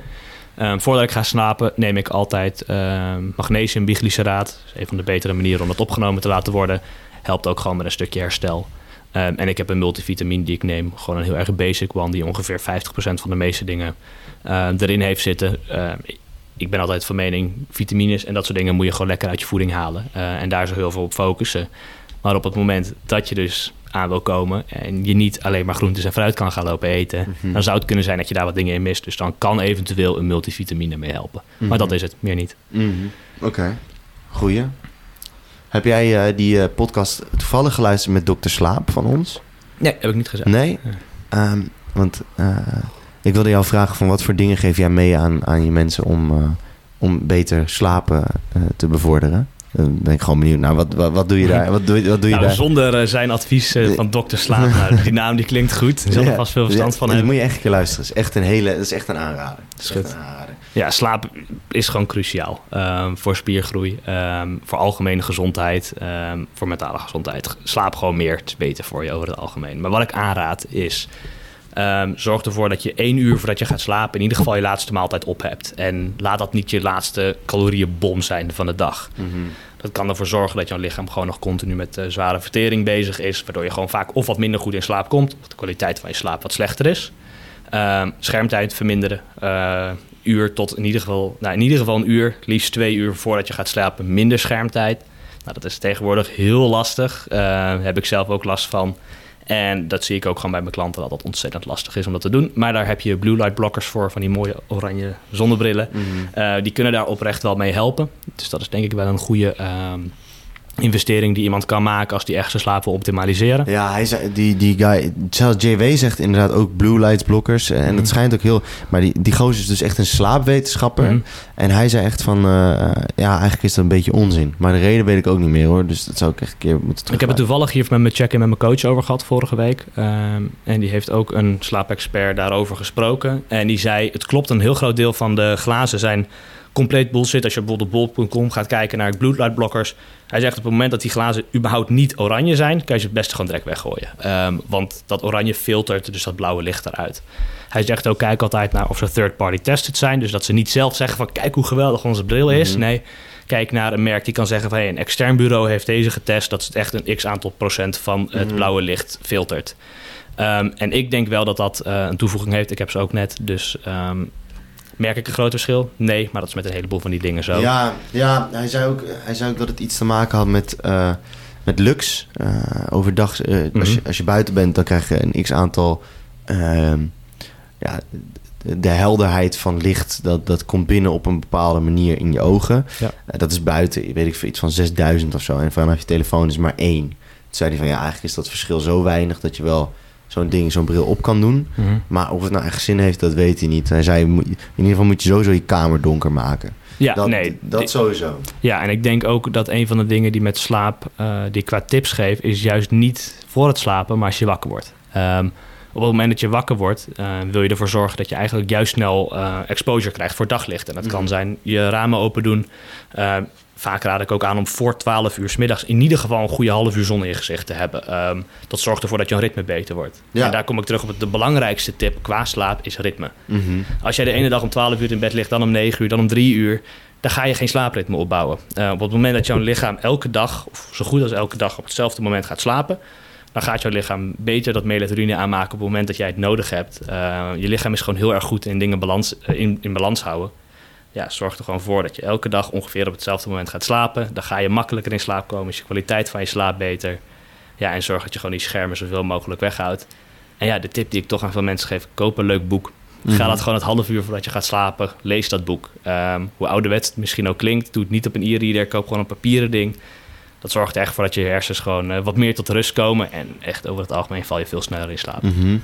Ehm, voordat ik ga slapen neem ik altijd ehm, magnesium biglyceraat. Dat is een van de betere manieren om het opgenomen te laten worden. Helpt ook gewoon met een stukje herstel. En ik heb een multivitamine die ik neem. Gewoon een heel erg basic one die ongeveer 50% van de meeste dingen eh, erin heeft zitten. Ik ben altijd van mening, vitamines en dat soort dingen moet je gewoon lekker uit je voeding halen. Eh, en daar zo heel veel op focussen. Maar op het moment dat je dus aan wil komen en je niet alleen maar groentes en fruit kan gaan lopen eten, Mhm. dan zou het kunnen zijn dat je daar wat dingen in mist. Dus dan kan eventueel een multivitamine mee helpen. Maar Mhm. dat is het, meer niet. Oké, goeie. Heb jij eh, die eh, podcast toevallig geluisterd met Dr. Slaap van ons? Nee, heb ik niet gezegd. Nee? Ehm, want ik wilde jou vragen van wat voor dingen geef jij mee aan, aan je mensen om, eh, om beter slapen eh, te bevorderen? Dan ben ik gewoon benieuwd naar wat, wat, wat doe je daar? Wat doe, wat doe je Nou, daar? zonder eh, zijn advies van dokter Slaap. *laughs* nou, die naam die klinkt goed. Er zal er Ja. vast veel verstand Ja, van hebben. moet je echt een keer luisteren. Het is echt een hele, dat is echt een aanrader. Dat is echt een aanrader. Ja, slaap is gewoon cruciaal. Ehm, voor spiergroei, ehm, voor algemene gezondheid, ehm, voor mentale gezondheid. Slaap gewoon meer, het is beter voor je over het algemeen. Maar wat ik aanraad is Ehm, zorg ervoor dat je één uur voordat je gaat slapen... in ieder geval je laatste maaltijd op hebt. En laat dat niet je laatste calorieënbom zijn van de dag. Dat kan ervoor zorgen dat jouw lichaam gewoon nog continu met uh, zware vertering bezig is. Waardoor je gewoon vaak of wat minder goed in slaap komt, of de kwaliteit van je slaap wat slechter is. Uh, schermtijd verminderen. Uh, uur tot in ieder geval, nou, in ieder geval een uur, liefst twee uur voordat je gaat slapen, minder schermtijd. Nou, dat is tegenwoordig heel lastig. Daar heb ik zelf ook last van. En dat zie ik ook gewoon bij mijn klanten dat dat ontzettend lastig is om dat te doen. Maar daar heb je blue light blockers voor, van die mooie oranje zonnebrillen. Mm die kunnen daar oprecht wel mee helpen. Dus dat is denk ik wel een goede uh, investering die iemand kan maken als die echt zijn slaap wil optimaliseren. Ja, hij zei, die, die guy, zelfs JW zegt inderdaad ook blue light blockers. En mm. dat schijnt ook heel... Maar die, die gozer is dus echt een slaapwetenschapper. Mm. En hij zei echt van... Uh, ja, eigenlijk is dat een beetje onzin. Maar de reden weet ik ook niet meer hoor. Dus dat zou ik echt een keer moeten terug. Ik heb het toevallig hier met mijn check-in met mijn coach over gehad vorige week. Um, en die heeft ook een slaapexpert daarover gesproken. En die zei, het klopt, een heel groot deel van de glazen zijn compleet bullshit. Als je bijvoorbeeld op bol.com gaat kijken naar blue light blockers. Hij zegt op het moment dat die glazen überhaupt niet oranje zijn, kan je ze het beste gewoon direct weggooien. Um, want dat oranje filtert dus dat blauwe licht eruit. Hij zegt ook, kijk altijd naar of ze third-party tested zijn. Dus dat ze niet zelf zeggen van, kijk hoe geweldig onze bril is. Mm -hmm. Nee, kijk naar een merk die kan zeggen van, hey, een extern bureau heeft deze getest. Dat het echt een x aantal procent van het mm -hmm. blauwe licht filtert. Um, en ik denk wel dat dat uh, een toevoeging heeft. Ik heb ze ook net, dus... Um, Merk ik een groot verschil? Nee, maar dat is met een heleboel van die dingen zo. Ja, ja hij, zei ook, hij zei ook dat het iets te maken had met, uh, met lux. Uh, overdag, uh, mm -hmm. als, je, als je buiten bent, dan krijg je een x aantal... ja, de helderheid van licht, dat, dat komt binnen op een bepaalde manier in je ogen. Ja. dat is buiten, weet ik veel, iets van 6000 of zo. En vanaf je telefoon is maar één. Toen zei hij van, ja, eigenlijk is dat verschil zo weinig... dat je wel zo'n ding, zo'n bril op kan doen. Mm -hmm. Maar of het nou echt zin heeft, dat weet hij niet. Hij zei, in ieder geval moet je sowieso je kamer donker maken. Ja, dat, nee. Dat sowieso. Ja, en ik denk ook dat een van de dingen die met slaap, uh, die ik qua tips geef, is juist niet voor het slapen, maar als je wakker wordt. Um, op het moment dat je wakker wordt, uh, wil je ervoor zorgen dat je eigenlijk juist snel uh, exposure krijgt voor daglicht. En dat kan zijn je ramen open doen. Uh, vaak raad ik ook aan om voor 12 uur s middags in ieder geval een goede half uur zon in je gezicht te hebben. Um, dat zorgt ervoor dat je ritme beter wordt. Ja. En daar kom ik terug op het, de belangrijkste tip qua slaap is ritme. Mm -hmm. Als jij de ene dag om 12 uur in bed ligt, dan om 9 uur, dan om 3 uur, dan ga je geen slaapritme opbouwen. Uh, op het moment dat jouw lichaam elke dag, of zo goed als elke dag op hetzelfde moment gaat slapen, dan gaat jouw lichaam beter dat melatonine aanmaken op het moment dat jij het nodig hebt. Uh, je lichaam is gewoon heel erg goed in dingen balans, uh, in, in balans houden. Ja, zorg er gewoon voor dat je elke dag ongeveer op hetzelfde moment gaat slapen. Dan ga je makkelijker in slaap komen, is je kwaliteit van je slaap beter. Ja, en zorg dat je gewoon die schermen zoveel mogelijk weghoudt. En ja, de tip die ik toch aan veel mensen geef, koop een leuk boek. Mm-hmm. Ga dat gewoon het half uur voordat je gaat slapen, lees dat boek. Um, hoe ouderwets het misschien ook klinkt, doe het niet op een e-reader, koop gewoon een papieren ding. Dat zorgt er echt voor dat je hersens gewoon uh, wat meer tot rust komen. En echt over het algemeen val je veel sneller in slaap. Mm-hmm.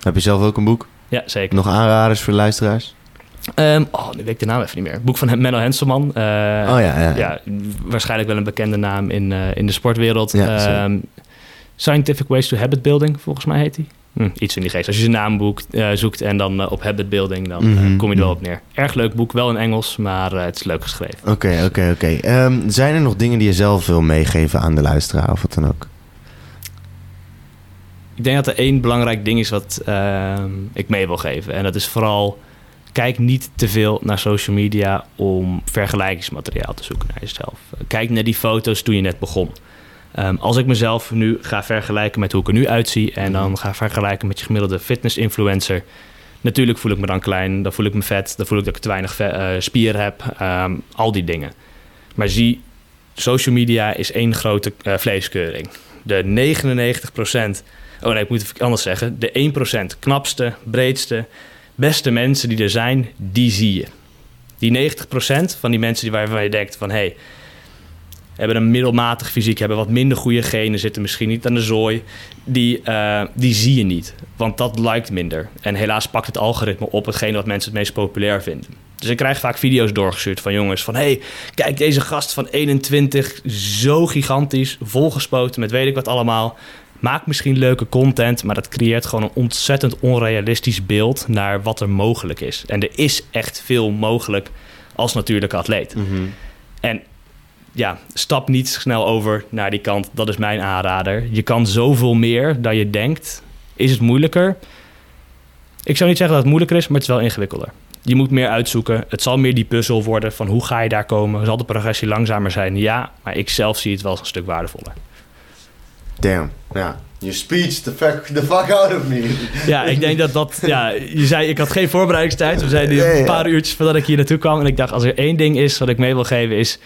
Heb je zelf ook een boek? Ja, zeker. Nog aanraders voor de luisteraars? Um, oh, nu weet ik de naam even niet meer. Het boek van Menno Henselman. Uh, oh ja, ja, ja. Waarschijnlijk wel een bekende naam in, uh, in de sportwereld. Ja, um, Scientific Ways to Habit Building, volgens mij heet hij. Hm, iets in die geest. Als je zijn naam boekt, uh, zoekt en dan op habit building, dan mm-hmm. kom je er wel op neer. Erg leuk boek, wel in Engels, maar het is leuk geschreven. Oké, okay, oké, okay, oké. Okay. Um, zijn er nog dingen die je zelf wil meegeven aan de luisteraar of wat dan ook? Ik denk dat er één belangrijk ding is wat ik mee wil geven. En dat is vooral kijk niet te veel naar social media om vergelijkingsmateriaal te zoeken naar jezelf. Kijk naar die foto's toen je net begon. Um, als ik mezelf nu ga vergelijken met hoe ik er nu uitzie en dan ga vergelijken met je gemiddelde fitness-influencer. Natuurlijk voel ik me dan klein, dan voel ik me vet, dan voel ik dat ik te weinig uh, spier heb, um, al die dingen. Maar zie, social media is één grote uh, vleeskeuring. De 99%, oh nee, ik moet het anders zeggen, de 1% knapste, breedste, beste mensen die er zijn, die zie je. Die 90% van die mensen die waarvan je denkt van... Hey, hebben een middelmatig fysiek, hebben wat minder goede genen, zitten misschien niet aan de zooi. Die, uh, die zie je niet, want dat lijkt minder. En helaas pakt het algoritme op hetgene wat mensen het meest populair vinden. Dus ik krijg vaak video's doorgestuurd van jongens van... hey, kijk deze gast van 21, zo gigantisch, volgespoten met weet ik wat allemaal maak misschien leuke content, maar dat creëert gewoon een ontzettend onrealistisch beeld naar wat er mogelijk is. En er is echt veel mogelijk als natuurlijke atleet. Mm-hmm. En ja, stap niet snel over naar die kant. Dat is mijn aanrader. Je kan zoveel meer dan je denkt. Is het moeilijker? Ik zou niet zeggen dat het moeilijker is, maar het is wel ingewikkelder. Je moet meer uitzoeken. Het zal meer die puzzel worden van hoe ga je daar komen. Zal de progressie langzamer zijn? Ja, maar ik zelf zie het wel als een stuk waardevoller. Damn. Ja. You speech the fuck, the fuck out of me. Ja, ik denk dat dat... Ja, je zei, ik had geen voorbereidingstijd. We zijn nu een paar uurtjes voordat ik hier naartoe kwam. En ik dacht, als er één ding is wat ik mee wil geven is...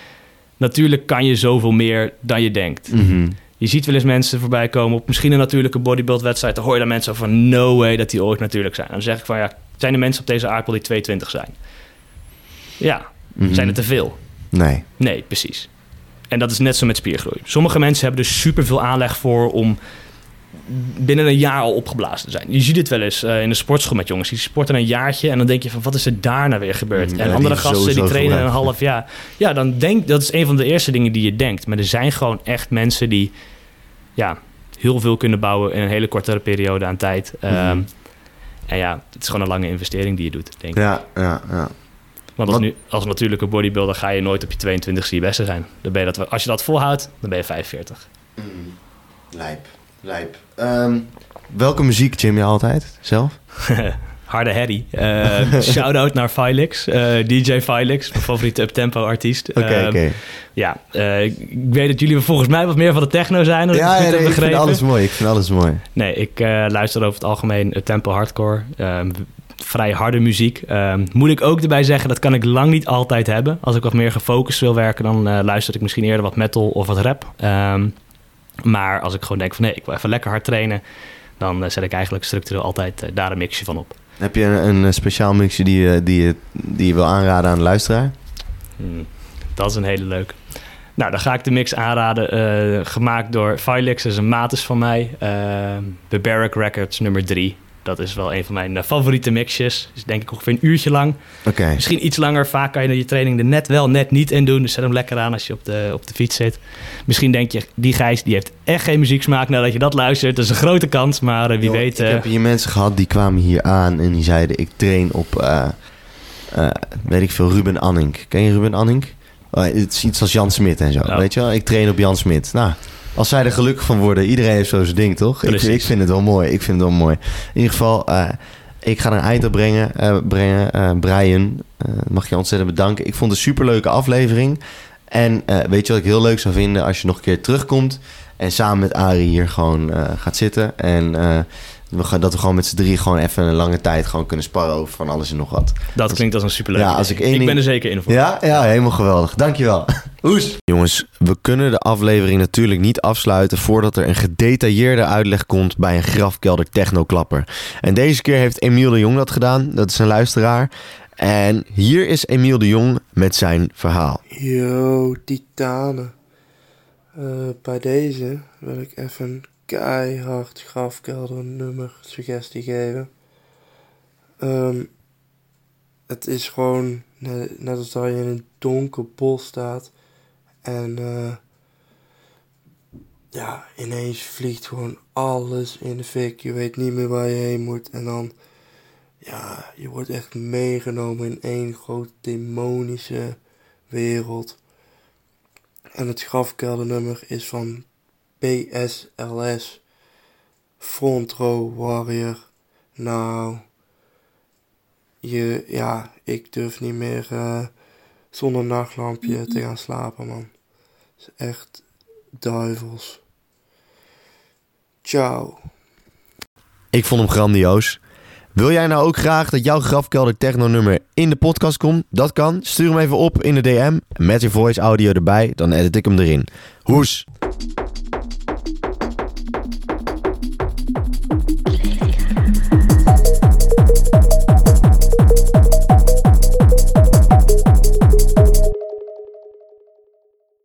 Natuurlijk kan je zoveel meer dan je denkt. Mhm. Je ziet wel eens mensen voorbij komen op misschien een natuurlijke bodybuildwedstrijd. Dan hoor je dan mensen van no way dat die ooit natuurlijk zijn. En dan zeg ik van ja, zijn er mensen op deze aardbol die 22 zijn? Ja, Mhm. zijn er te veel? Nee. Nee, precies. En dat is net zo met spiergroei. Sommige mensen hebben er superveel aanleg voor om binnen een jaar al opgeblazen zijn. Je ziet het wel eens eh, in de sportschool met jongens. Die sporten een jaartje en dan denk je van wat is er daarna weer gebeurd? Mm, en ja, andere die gasten die trainen een half jaar. Ja, dan denk dat is een van de eerste dingen die je denkt. Maar er zijn gewoon echt mensen die ja, heel veel kunnen bouwen in een hele kortere periode aan tijd. Ehm, Mhm. En ja, het is gewoon een lange investering die je doet, denk ik. Ja, ja, ja. Want als, nu, als natuurlijke bodybuilder ga je nooit op je 22 je beste zijn. Dan ben je dat, als je dat volhoudt, dan ben je 45. Lijp. Lijp. Ehm, welke muziek gym je altijd zelf? *laughs* Harde herrie. Eh *laughs* Shout-out naar Filix. eh, DJ Filix, mijn favoriete uptempo artiest. Oké, Ehm, oké. Ja, eh, ik weet dat jullie volgens mij wat meer van de techno zijn. Ja, ik ja nee, ik vind alles mooi. Ik vind alles mooi. Nee, ik eh, luister over het algemeen tempo hardcore. Ehm, vrij harde muziek. Ehm, moet ik ook erbij zeggen, dat kan ik lang niet altijd hebben. Als ik wat meer gefocust wil werken, dan luister ik misschien eerder wat metal of wat rap. Maar als ik gewoon denk van nee, ik wil even lekker hard trainen... dan eh, zet ik eigenlijk structureel altijd eh, daar een mixje van op. Heb je een, een speciaal mixje die, je- die, je- die je wil aanraden aan de luisteraar? Hmm, dat is een hele leuke. Nou, dan ga ik de mix aanraden. eh, gemaakt door Filix, dat is een matus van mij. Ehm Barbaric Records nummer 3. Dat is wel een van mijn eh, favoriete mixjes. Is denk ik ongeveer een uurtje lang. Misschien iets langer. Vaak kan je je training er net wel, net niet in doen. Dus zet hem lekker aan als je op de, op de fiets zit. Misschien denk je, die Gijs die heeft echt geen muzieksmaak nadat je dat luistert. Dat is een grote kans, maar eh, wie weet... Ik eh, heb hier mensen gehad die kwamen hier aan en die zeiden: Ik train op, weet ik veel, Ruben Annink. Ken je Ruben Annink? Oh, het is iets als Jan Smit en zo. Oh. Weet je wel? Ik train op Jan Smit. Nou, als zij er gelukkig van worden, iedereen heeft zo zijn ding, toch? Ik, ik vind het wel mooi. Ik vind het wel mooi. In ieder geval, eh, ik ga er een eind op brengen. eh, brengen. Eh, Brian, mag je ontzettend bedanken. Ik vond het een superleuke aflevering. En weet je wat ik heel leuk zou vinden als je nog een keer terugkomt en samen met Arie hier gewoon gaat zitten. En dat we gewoon met z'n drie gewoon even een lange tijd gewoon kunnen sparren over van alles en nog wat. dat klinkt als een superleuke Ja, als idee. ik één ik ben er zeker in voor. Ja, ja, helemaal geweldig. Dankjewel. *laughs* Hoes. Jongens, we kunnen de aflevering natuurlijk niet afsluiten voordat er een gedetailleerde uitleg komt bij een grafkelder technoklapper. En deze keer heeft Emiel de Jong dat gedaan. Dat is een luisteraar. En hier is Emiel de Jong met zijn verhaal. Yo, titanen. Eh, bij deze wil ik even een keihard grafkelder nummer suggestie geven. Ehm, het is gewoon net, als dat je in een donker bos staat en eh, ja, ineens vliegt gewoon alles in de fik. Je weet niet meer waar je heen moet en dan ja, je wordt echt meegenomen in één grote demonische wereld. En het grafkeldernummer is van PSLS Front Row Warrior. Nou, je, ja, ik durf niet meer eh, zonder nachtlampje te gaan slapen, man. Het is echt duivels. Ciao. Ik vond hem grandioos. Wil jij nou ook graag dat jouw grafkelder techno nummer in de podcast komt? Dat kan. Stuur hem even op in de DM met je voice audio erbij. Dan edit ik hem erin. Hoes!